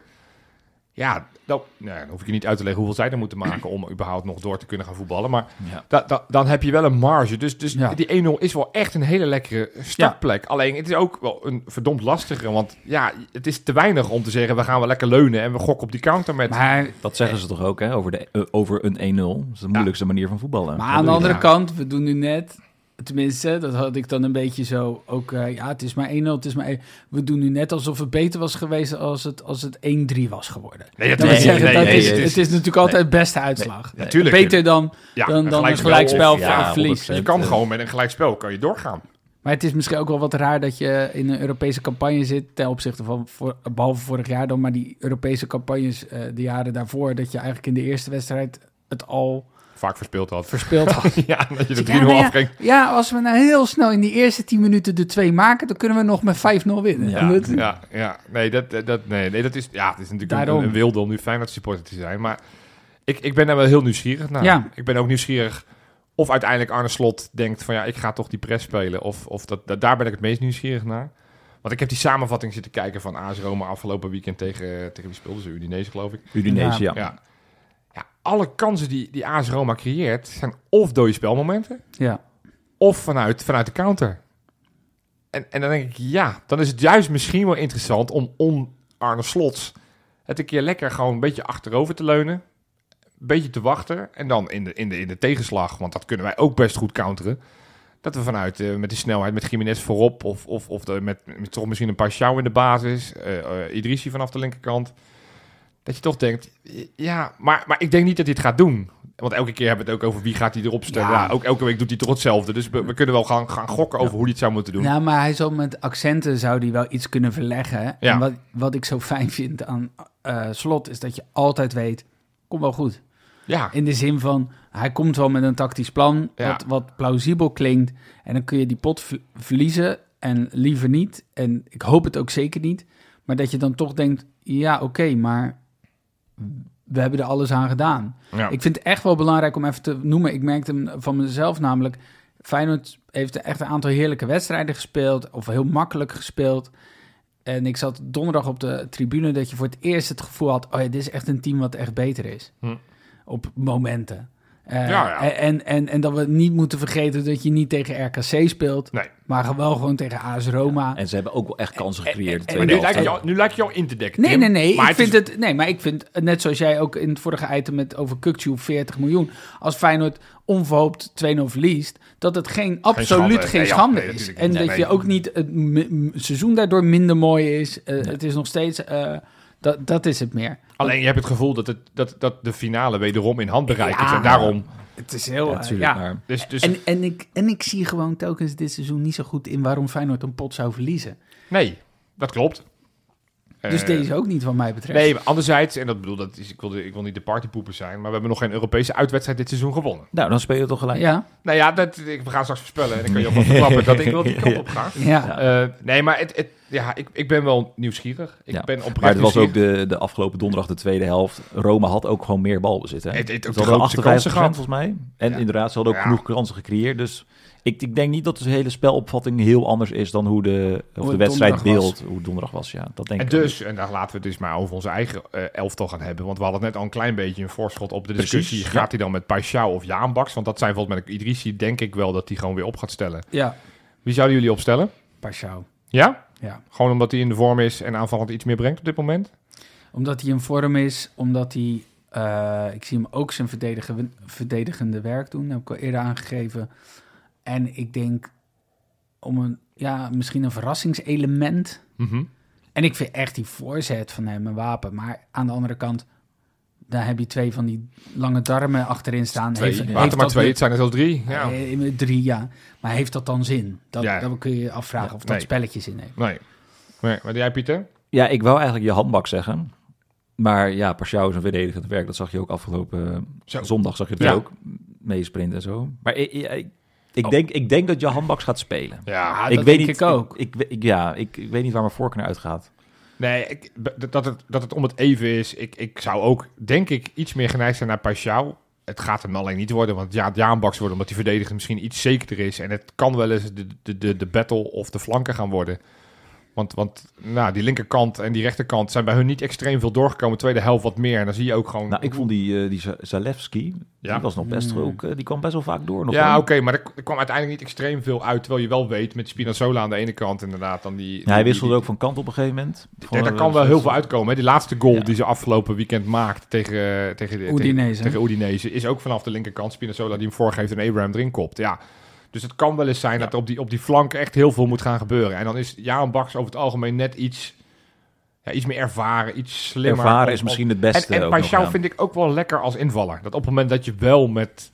Ja, dan, nou, dan hoef ik je niet uit te leggen hoeveel zij er moeten maken om überhaupt nog door te kunnen gaan voetballen. Maar Ja. da- da- dan heb je wel een marge. Dus, dus Ja. die 1-0 is wel echt een hele lekkere startplek. Alleen het is ook wel een verdomd lastige. Want ja, het is te weinig om te zeggen, we gaan wel lekker leunen en we gokken op die counter met... Maar, Dat zeggen ze toch ook, hè? Over, de, eh, over een 1-0. Dat is de moeilijkste manier van voetballen. maar aan de andere kant, we doen nu net... Tenminste, dat had ik dan een beetje zo ook... eh, ja, het is maar 1-0, het is maar 1. We doen nu net alsof het beter was geweest als het, als het 1-3 was geworden. Nee, Dat is- zeggen, nee, dat nee, is, het het, is- natuurlijk altijd de beste uitslag. natuurlijk. Beter dan, Ja, dan, dan een gelijkspel gelijkspel of- ja, verlies. 100%. Je kan gewoon met een gelijkspel kan je doorgaan. Maar het is misschien ook wel wat raar dat je in een Europese campagne zit... ten opzichte van, voor, behalve vorig jaar dan... maar die Europese campagnes eh, de jaren daarvoor... dat je eigenlijk in de eerste wedstrijd het al Vaak verspeeld had. verspeeld had. <laughs> ja, dat je de 3-0 Ja, nou ja, afging. ja, als we nou heel snel in die eerste 10 minuten de 2 maken... dan kunnen we nog met 5-0 winnen. Ja, dat- Ja, ja, nee, dat, dat, nee, nee, dat is, ja, het is natuurlijk Daarom. een wilde om nu Feyenoord supporter te zijn. Maar ik, ik ben daar wel heel nieuwsgierig naar. Ja. Ik ben ook nieuwsgierig of uiteindelijk Arne Slot denkt van ja, ik ga toch die press spelen. Of, of dat, dat, daar ben ik het meest nieuwsgierig naar. Want ik heb die samenvatting zitten kijken van AS Roma afgelopen weekend tegen, tegen wie speelden ze? Udinese geloof ik. Udinese, ja. Ja. Alle kansen die, die AS Roma creëert zijn of dode spelmomenten ja. of vanuit, vanuit de counter. En, en dan denk ik, ja, dan is het juist misschien wel interessant om om Arne Slots het een keer lekker gewoon een beetje achterover te leunen. Een beetje te wachten. En dan in de, in de, in de tegenslag, want dat kunnen wij ook best goed counteren. Dat we vanuit eh, met die snelheid met Jiménez voorop of, of, of de, met, met toch misschien een paar Schouw in de basis. eh, Idrissi vanaf de linkerkant. Dat je toch denkt, ja, maar, maar ik denk niet dat hij het gaat doen. Want elke keer hebben we het ook over wie gaat hij erop stellen. Ja. Ja. ook elke week doet hij toch hetzelfde. Dus we, we kunnen wel gaan, gaan gokken over hoe hij het zou moeten doen. Ja, maar hij zou met accenten zou die wel iets kunnen verleggen. Ja. En wat, wat ik zo fijn vind aan eh, Slot... is dat je altijd weet, kom wel goed. Ja, In de zin van, hij komt wel met een tactisch plan... Ja. Wat, wat plausibel klinkt. En dan kun je die pot verliezen en liever niet. En ik hoop het ook zeker niet. Maar dat je dan toch denkt, ja, oké, maar... we hebben er alles aan gedaan. ja. Ik vind het echt wel belangrijk om even te noemen. Ik merkte hem van mezelf namelijk. Feyenoord heeft echt een aantal heerlijke wedstrijden gespeeld. Of heel makkelijk gespeeld. En ik zat donderdag op de tribune dat je voor het eerst het gevoel had... oh ja, dit is echt een team wat echt beter is. Hm. Op momenten. Eh, Ja, ja. En, en, en dat we niet moeten vergeten dat je niet tegen RKC speelt... Nee. maar wel gewoon tegen AS Roma. En ze hebben ook wel echt kansen gecreëerd. en- Maar tweede nu lijkt, nu lijkt je al in te dekken. Nee, nee, nee. Maar ik het vind is- het, nee, maar ik vind, net zoals jij ook in het vorige item met over Kukcu 40 miljoen. Als Feyenoord onverhoopt 2-0 verliest, dat het geen, absoluut schande. geen Nee, ja, schande nee, is. En dat Nee. je ook niet het seizoen daardoor minder mooi is. Eh, Het is nog steeds, eh, dat, dat is het meer. Alleen je hebt het gevoel dat, het, dat, dat de finale wederom in handbereik is. Ja. En daarom... Het is heel, Ja, eh, natuurlijk. ja. Maar Dus, dus, En, en, ik, en ik zie gewoon telkens dit seizoen niet zo goed in waarom Feyenoord een pot zou verliezen. nee, dat klopt. Dus Eh, deze ook niet, wat mij betreft. Nee, maar anderzijds, en dat bedoel, dat is, ik, wil, de- ik wil niet de partypoeper zijn, maar we hebben nog geen Europese uitwedstrijd dit seizoen gewonnen. nou, dan speel je toch gelijk. Ja, Nou ja, dat, ik, we gaan straks voorspellen en dan kan je ook wel verklappen dat ik wel die <laughs> kant op ga. ja. Eh, nee, maar het, het, ja, ik, ik ben wel nieuwsgierig. Ik Ja. ben oprecht Maar het was ook de, de afgelopen donderdag de tweede helft. Roma had ook gewoon meer balbezit. Hè? Het- het- grootste 58% kansen gehad. volgens mij. En Ja. inderdaad, ze hadden ook Ja. genoeg kansen gecreëerd. Dus ik, ik denk niet dat de hele spelopvatting heel anders is dan hoe de, of de wedstrijd beeld, hoe donderdag was. Ja, dat denk En ik. dus, en daar laten we het dus maar over onze eigen eh, elftal gaan hebben. Want we hadden net al een klein beetje een voorschot op de Precies, discussie. ja. Gaat hij dan met Paixão of Jaanbaks? Want dat zijn volgens mij met Idrissi, denk ik wel dat hij gewoon weer op gaat stellen. ja. Wie zouden jullie opstellen? Pashao. Ja? Ja. Gewoon omdat hij in de vorm is en aanvallend iets meer brengt op dit moment? Omdat hij in vorm is, omdat hij... eh, ik zie hem ook zijn verdedigen, verdedigende werk doen. Dat heb ik al eerder aangegeven. En ik denk om een... Ja, misschien een verrassingselement. Mhm. En ik vind echt die voorzet van hem een wapen. Maar aan de andere kant... Daar heb je twee van die lange darmen achterin staan. Twee. Heeft- Water heeft maar dat twee, het zijn er zelfs drie. Ja. Eh, drie, ja. Maar heeft dat dan zin? Dat, Ja. dat kun je je afvragen of dat Nee. spelletje zin heeft. Nee. nee. Maar jij, Pieter? Ja, ik wou eigenlijk je handbak zeggen. Maar ja, Pashao is een verdedigend werk. Dat zag je ook afgelopen eh, Zo. zondag. Zag je het Ja. ook meesprinten en zo. Maar ik, ik, ik Oh. denk, ik denk dat je handbaks gaat spelen. Ja. Ah, ik dat weet denk niet, ik ook. Ik, ik- ja, ik, ik weet niet waar mijn voorkeur naar uitgaat. Nee, ik, dat, het, dat het om het even is. Ik, ik zou ook, denk ik, iets meer geneigd zijn naar Paixão. Het gaat hem alleen niet worden, want ja, het Jaanbaks worden, omdat die verdediger misschien iets zekerder is. En het kan wel eens de, de, de, de battle of de flanken gaan worden. Want, want nou, die linkerkant en die rechterkant zijn bij hun niet extreem veel doorgekomen. Tweede helft wat meer. En dan zie je ook gewoon... Nou, ik vond die, eh, die Zalewski, Ja. die was nog best Mm. ook, eh, die kwam best wel vaak door. Nog ja, oké, maar er, er kwam uiteindelijk niet extreem veel uit. Terwijl je wel weet, met Spinazzola aan de ene kant inderdaad. Dan die, Ja, hij wisselde die- ook van kant op een gegeven moment. Ja, daar ik kan wel heel veel uitkomen. Hè. Die laatste goal Ja. die ze afgelopen weekend maakt tegen, eh, tegen, de- Udinese. tegen, tegen Udinese... is ook vanaf de linkerkant. Spinazzola die hem voorgeeft en Abraham erin kopt. Ja. Dus het kan wel eens zijn dat er op die, op die flank echt heel veel moet gaan gebeuren. En dan is Jaan Baks over het algemeen net iets, ja, iets meer ervaren, iets slimmer. Ervaren Op- is misschien het beste En, en vind ik ook wel lekker als invaller. Dat op het moment dat je wel met,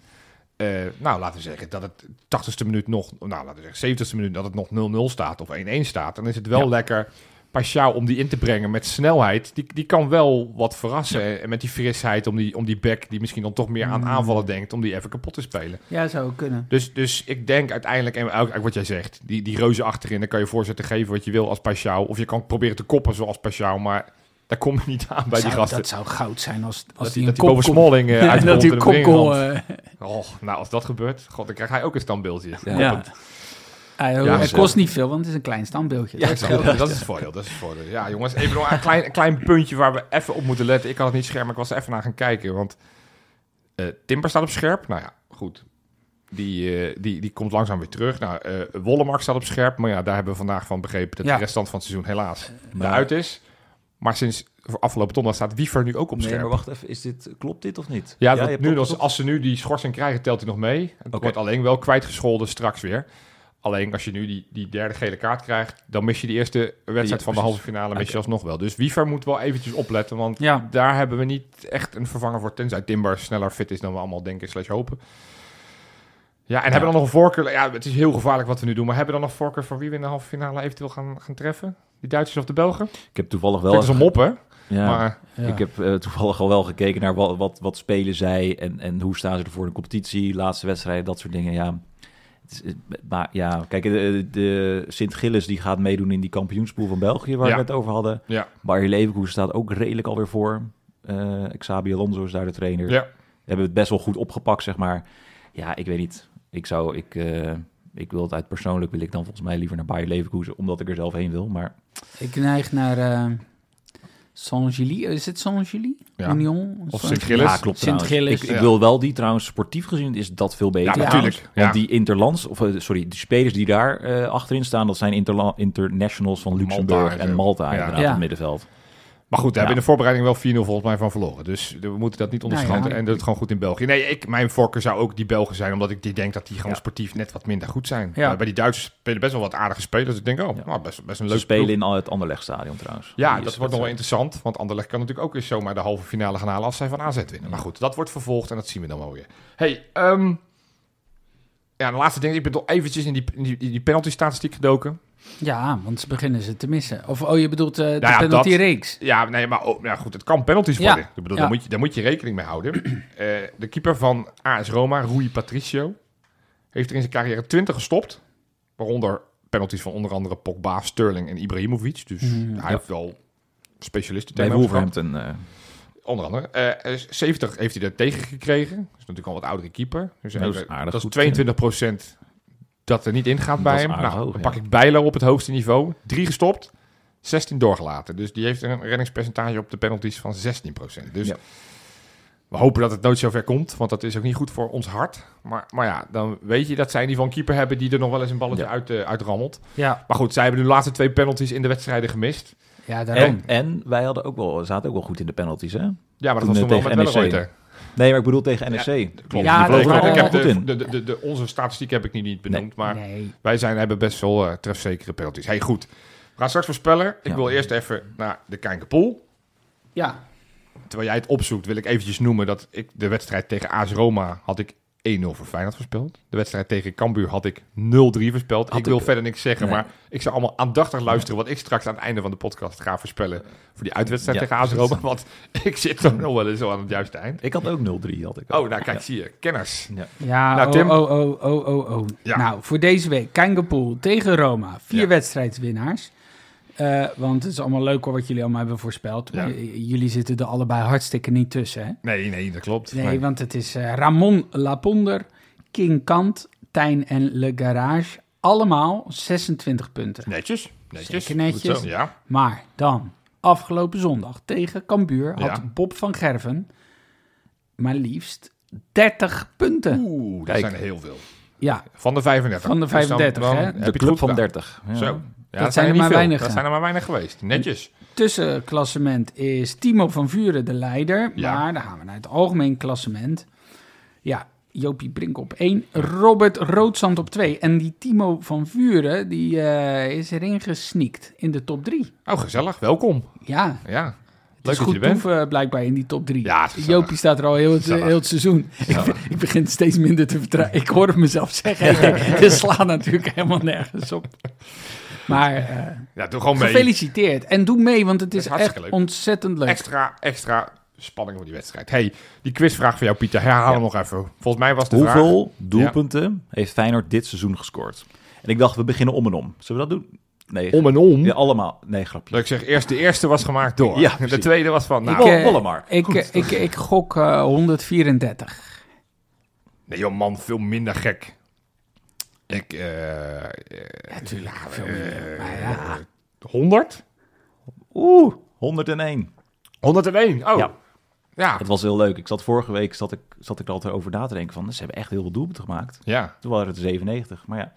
eh, nou laten we zeggen, dat het 80ste minuut nog, nou laten we zeggen 70ste minuut dat het nog 0-0 staat of 1-1 staat, dan is het wel Ja. lekker Pashao om die in te brengen met snelheid. Die, die kan wel wat verrassen. En met die frisheid om die, om die back die misschien dan toch meer aan Mm. aanvallen denkt, om die even kapot te spelen. Ja, zou ook kunnen. Dus, dus ik denk uiteindelijk, en ook, wat jij zegt, die, die reuzen achterin, dan kan je voorzetten geven wat je wil als Pashao. Of je kan proberen te koppen zoals Pashao, maar daar kom je niet aan bij die gasten. Dat zou goud zijn als, als dat die dat hij boven Smalling <laughs> Ja, dat en kopgoal... Oh, nou, als dat gebeurt, god, dan krijg hij ook een standbeeldje. Ja. ja. Ja, het zo. kost niet veel, want het is een klein standbeeldje. Ja, Dat dat, scheelt. dat is het voordeel. Dat is het voordeel. Ja, jongens, even nog een klein, een klein puntje waar we even op moeten letten. Ik had het niet scherp, maar ik was er even naar gaan kijken. Want eh, Timber staat op scherp. Nou ja, goed. Die, eh, die, die komt langzaam weer terug. Nou, eh Wollemark staat op scherp. Maar ja, daar hebben we vandaag van begrepen dat Ja. de restant van het seizoen helaas eruit is. Maar sinds afgelopen donderdag staat Wiever nu ook op Nee, scherp. maar wacht even, is dit, klopt dit of niet? Ja, nu, als, als ze nu die schorsing krijgen, telt hij nog mee. Het wordt alleen wel kwijtgescholden straks weer. Alleen als je nu die, die derde gele kaart krijgt, dan mis je die eerste wedstrijd Ja, van de halve finale mis je alsnog wel. Dus Wiever moet wel eventjes opletten, want Ja. daar hebben we niet echt een vervanger voor. Tenzij Timber sneller fit is dan we allemaal denken slash hopen. Ja, en hebben we dan nog een voorkeur? Ja, het is heel gevaarlijk wat we nu doen, maar hebben we dan nog voorkeur voor wie we in de halve finale eventueel gaan, gaan treffen? Die Duitsers of de Belgen? Ik heb toevallig Wel, dat is een mop, hè? ja, Maar Ja. Ik heb eh, toevallig al wel gekeken naar wat, wat, wat spelen zij en, en hoe staan ze er voor de competitie, laatste wedstrijden, dat soort dingen. Ja, maar ja, kijk, de, de Sint-Gilles die gaat meedoen in die kampioenspool van België, waar Ja. we het over hadden. ja, Bayer Leverkusen staat ook redelijk alweer voor. Eh Xabi Alonso is daar de trainer. ja. We hebben het best wel goed opgepakt, zeg maar. Ja, ik weet niet. Ik zou, ik, eh, ik wil het uit persoonlijk, wil ik dan volgens mij liever naar Bayer Leverkusen, omdat ik er zelf heen wil. Maar Ik neig naar eh Saint-Gilly. Is het Saint-Gilly? Ja. Union? Of Sint-Gilles. ja, klopt. Ik, ik Ja. wil wel die trouwens, sportief gezien is dat veel beter. Ja, natuurlijk. trouwens. Want die interlands, of eh, sorry, die spelers die daar eh, achterin staan, dat zijn interla- internationals van Luxemburg Malta en. Malta Ja. inderdaad Ja. op het middenveld. Maar goed, daar Ja. hebben we in de voorbereiding wel 4-0 volgens mij van verloren. Dus we moeten dat niet onderschatten. Nou ja. En dat het gewoon goed in België. Nee, ik, mijn voorkeur zou ook die Belgen zijn. Omdat ik die denk dat die gewoon Ja. sportief net wat minder goed zijn. Ja. Maar bij die Duitsers spelen best wel wat aardige spelers. Dus ik denk, oh, Ja. nou, best, best een Ze leuk spelen ploeg. in al het Anderlechtstadion trouwens. Ja, Die dat wordt nog wel interessant. Want Anderlecht kan natuurlijk ook eens zomaar de halve finale gaan halen als zij van AZ winnen. Maar goed, dat wordt vervolgd en dat zien we dan wel weer. Hey, ehm, ja, de laatste ding. Ik ben toch eventjes in die, in die, die penalty-statistiek gedoken. Ja, want ze beginnen ze te missen. Of, oh, je bedoelt eh, de ja, penalty-reeks. Ja, nee, maar oh, ja, goed, het kan penalties Ja. worden. Ik bedoel, Ja. daar, moet je, daar moet je rekening mee houden. <clears throat> Eh, de keeper van AS Roma, Rui Patricio, heeft er in zijn carrière 20 gestopt. Waaronder penalties van onder andere Pogba, Sterling en Ibrahimovic. Dus Mhm. hij heeft wel specialisten Bij. Wolverhampton. eh, Onder andere. Eh, 70 heeft hij er tegen gekregen. Dat is natuurlijk al wat oudere keeper. Dus Dat is aardig dat is goed, 22 procent dat er niet in gaat bij hem. Nou, hoog, dan ja. pak ik Bijlo op het hoogste niveau. Drie gestopt, 16 doorgelaten. Dus die heeft een reddingspercentage op de penalties van 16 procent. Dus Ja. we hopen dat het nooit zover komt. Want dat is ook niet goed voor ons hart. Maar, maar ja, dan weet je dat zij in ieder geval een keeper hebben... die er nog wel eens een balletje Ja. uit, eh, uitrammelt. Ja, Maar goed, zij hebben nu de laatste twee penalties in de wedstrijden gemist. ja daarom. en, en wij hadden ook wel, zaten ook wel goed in de penalties, hè? Ja, maar dat Toen, was eh, nog wel met NEC. Nee, maar ik bedoel tegen NEC. Klopt. Ja, dat ik heb de, de, de, de, onze statistiek heb ik nu niet benoemd, maar nee. wij zijn, hebben best wel eh trefzekere penalties. Hey, goed. We gaan straks voorspellen. Ik Ja. wil eerst even naar de Kijkerpool. Ja, Terwijl jij het opzoekt, wil ik eventjes noemen dat ik de wedstrijd tegen AS Roma had ik 1-0 voor Feyenoord voorspeld. De wedstrijd tegen Cambuur had ik 0-3 voorspeld. Had ik wil ik- verder niks zeggen, Nee. maar ik zou allemaal aandachtig luisteren wat ik straks aan het einde van de podcast ga voorspellen voor die uitwedstrijd Ja, tegen AS. Roma. Want <laughs> ik zit toch nog wel eens zo aan het juiste eind. Ik had ook 0-3, had ik ook. Oh, nou kijk, zie je. Kenners. ja Nou, oh, Tim? oh, oh, oh, oh, oh. Ja. Nou, voor deze week, Kangapool tegen Roma. Vier Ja. Eh, want het is allemaal leuk hoor wat jullie allemaal hebben voorspeld. Ja. j- jullie zitten er allebei hartstikke niet tussen, hè? Nee, nee, dat klopt. Nee, Maar- want het is eh, Ramon Laponder, King Kant, Tijn en Le Garage, allemaal 26 punten. Netjes. Netjes. Zeker netjes. Goed zo, Ja. Maar dan, afgelopen zondag tegen Cambuur, had Ja. Bob van Gerven maar liefst 30 punten. Oeh, dat Kijk. zijn er heel veel. Ja, Van de 35. Van de Dus dan- 35, dan hè? heb De club van gedaan. 30. Ja. Zo. Ja, Dat zijn er maar veel. weinig, Dat zijn er maar weinig geweest. Netjes. tussenklassement is Timo van Vuren de leider. Ja. Maar dan gaan we naar het algemeen klassement. Ja, Jopie Brink op 1, Robert Roodzand op 2. En die Timo van Vuren, die eh, is erin gesneakt in de top 3. Oh, gezellig. Welkom. Ja, Ja. het Leuk dat goed bent. toeven blijkbaar in die top 3. Ja. Jopie staat er al heel het, heel het seizoen. Ik, ik begin steeds minder te vertrouwen. Ik hoor het mezelf zeggen. <laughs> Dit slaat natuurlijk helemaal nergens op. Maar eh, Ja, doe gewoon mee. gefeliciteerd. En doe mee, want het is, echt leuk. ontzettend leuk. Extra, extra spanning voor die wedstrijd. hey, die quizvraag van jou, Pieter. Herhaal Ja. hem nog even. Volgens mij was de vraag... Hoeveel doelpunten heeft Feyenoord dit seizoen gescoord? En ik dacht, we beginnen om en om. Zullen we dat doen? Nee. Om en om. Ja, allemaal. Nee, grapje. Dat ik zeg, eerst de eerste was gemaakt door. Ja, <laughs> de tweede was van... Nou, ik, eh. Ik, eh, ik, ik, gok eh, 134. nee joh man, veel minder gek. Ik... eh Natuurlijk, veel eh, minder. Maar ja. 100? Oeh, 101. 101. Oh. Ja. Ja. Het was heel leuk. Ik zat vorige week zat ik, zat ik er altijd over na te denken van, ze hebben echt heel veel doelpunten gemaakt. Ja. Toen waren het er 97. Maar ja,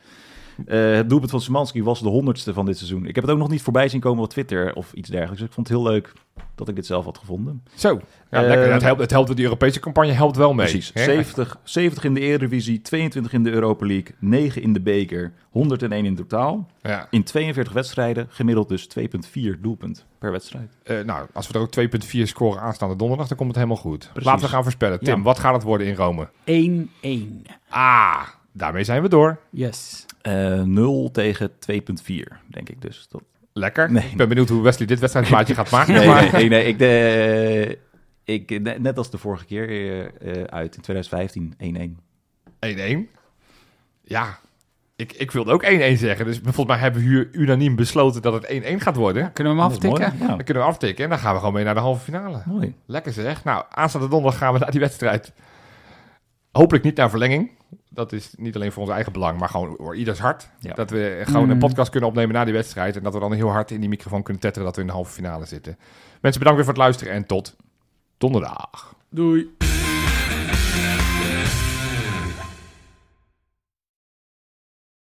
Eh, het doelpunt van Szymanski was de honderdste van dit seizoen. Ik heb het ook nog niet voorbij zien komen op Twitter of iets dergelijks. Dus ik vond het heel leuk dat ik dit zelf had gevonden. Zo. Ja, Eh, lekker. Het helpt, het helpt, die Europese campagne helpt wel mee. Precies. hè? 70, 70 in de Eredivisie, 22 in de Europa League, 9 in de beker, 101 in totaal. Ja. In 42 wedstrijden, gemiddeld dus 2,4 doelpunt per wedstrijd. Eh, nou, als we er ook 2,4 scoren aanstaande donderdag, dan komt het helemaal goed. Precies. Laten we gaan voorspellen. Tim, Ja. wat gaat het worden in Rome? 1-1. Ah, daarmee zijn we door. Yes. Eh 0 tegen 2,4, denk ik dus. Dat... Lekker. Nee. Ik ben benieuwd hoe Wesley dit wedstrijdplaatje gaat maken. Nee, maar... nee, nee, ik, de, ik, ne- net als de vorige keer eh, eh, uit in 2015, 1-1. 1-1. Ja, ik, ik wilde ook 1-1 zeggen. Dus volgens mij hebben we hier unaniem besloten dat het 1-1 gaat worden. Kunnen we hem mooi. aftikken? Ja, Dan kunnen we aftikken en dan gaan we gewoon mee naar de halve finale. mooi. Lekker zeg. Nou, aanstaande donderdag gaan we naar die wedstrijd. Hopelijk niet naar verlenging. Dat is niet alleen voor ons eigen belang, maar gewoon voor ieders hart. Ja. Dat we gewoon een Mm. podcast kunnen opnemen na die wedstrijd. En dat we dan heel hard in die microfoon kunnen tetteren dat we in de halve finale zitten. Mensen, bedankt weer voor het luisteren en tot donderdag. Doei.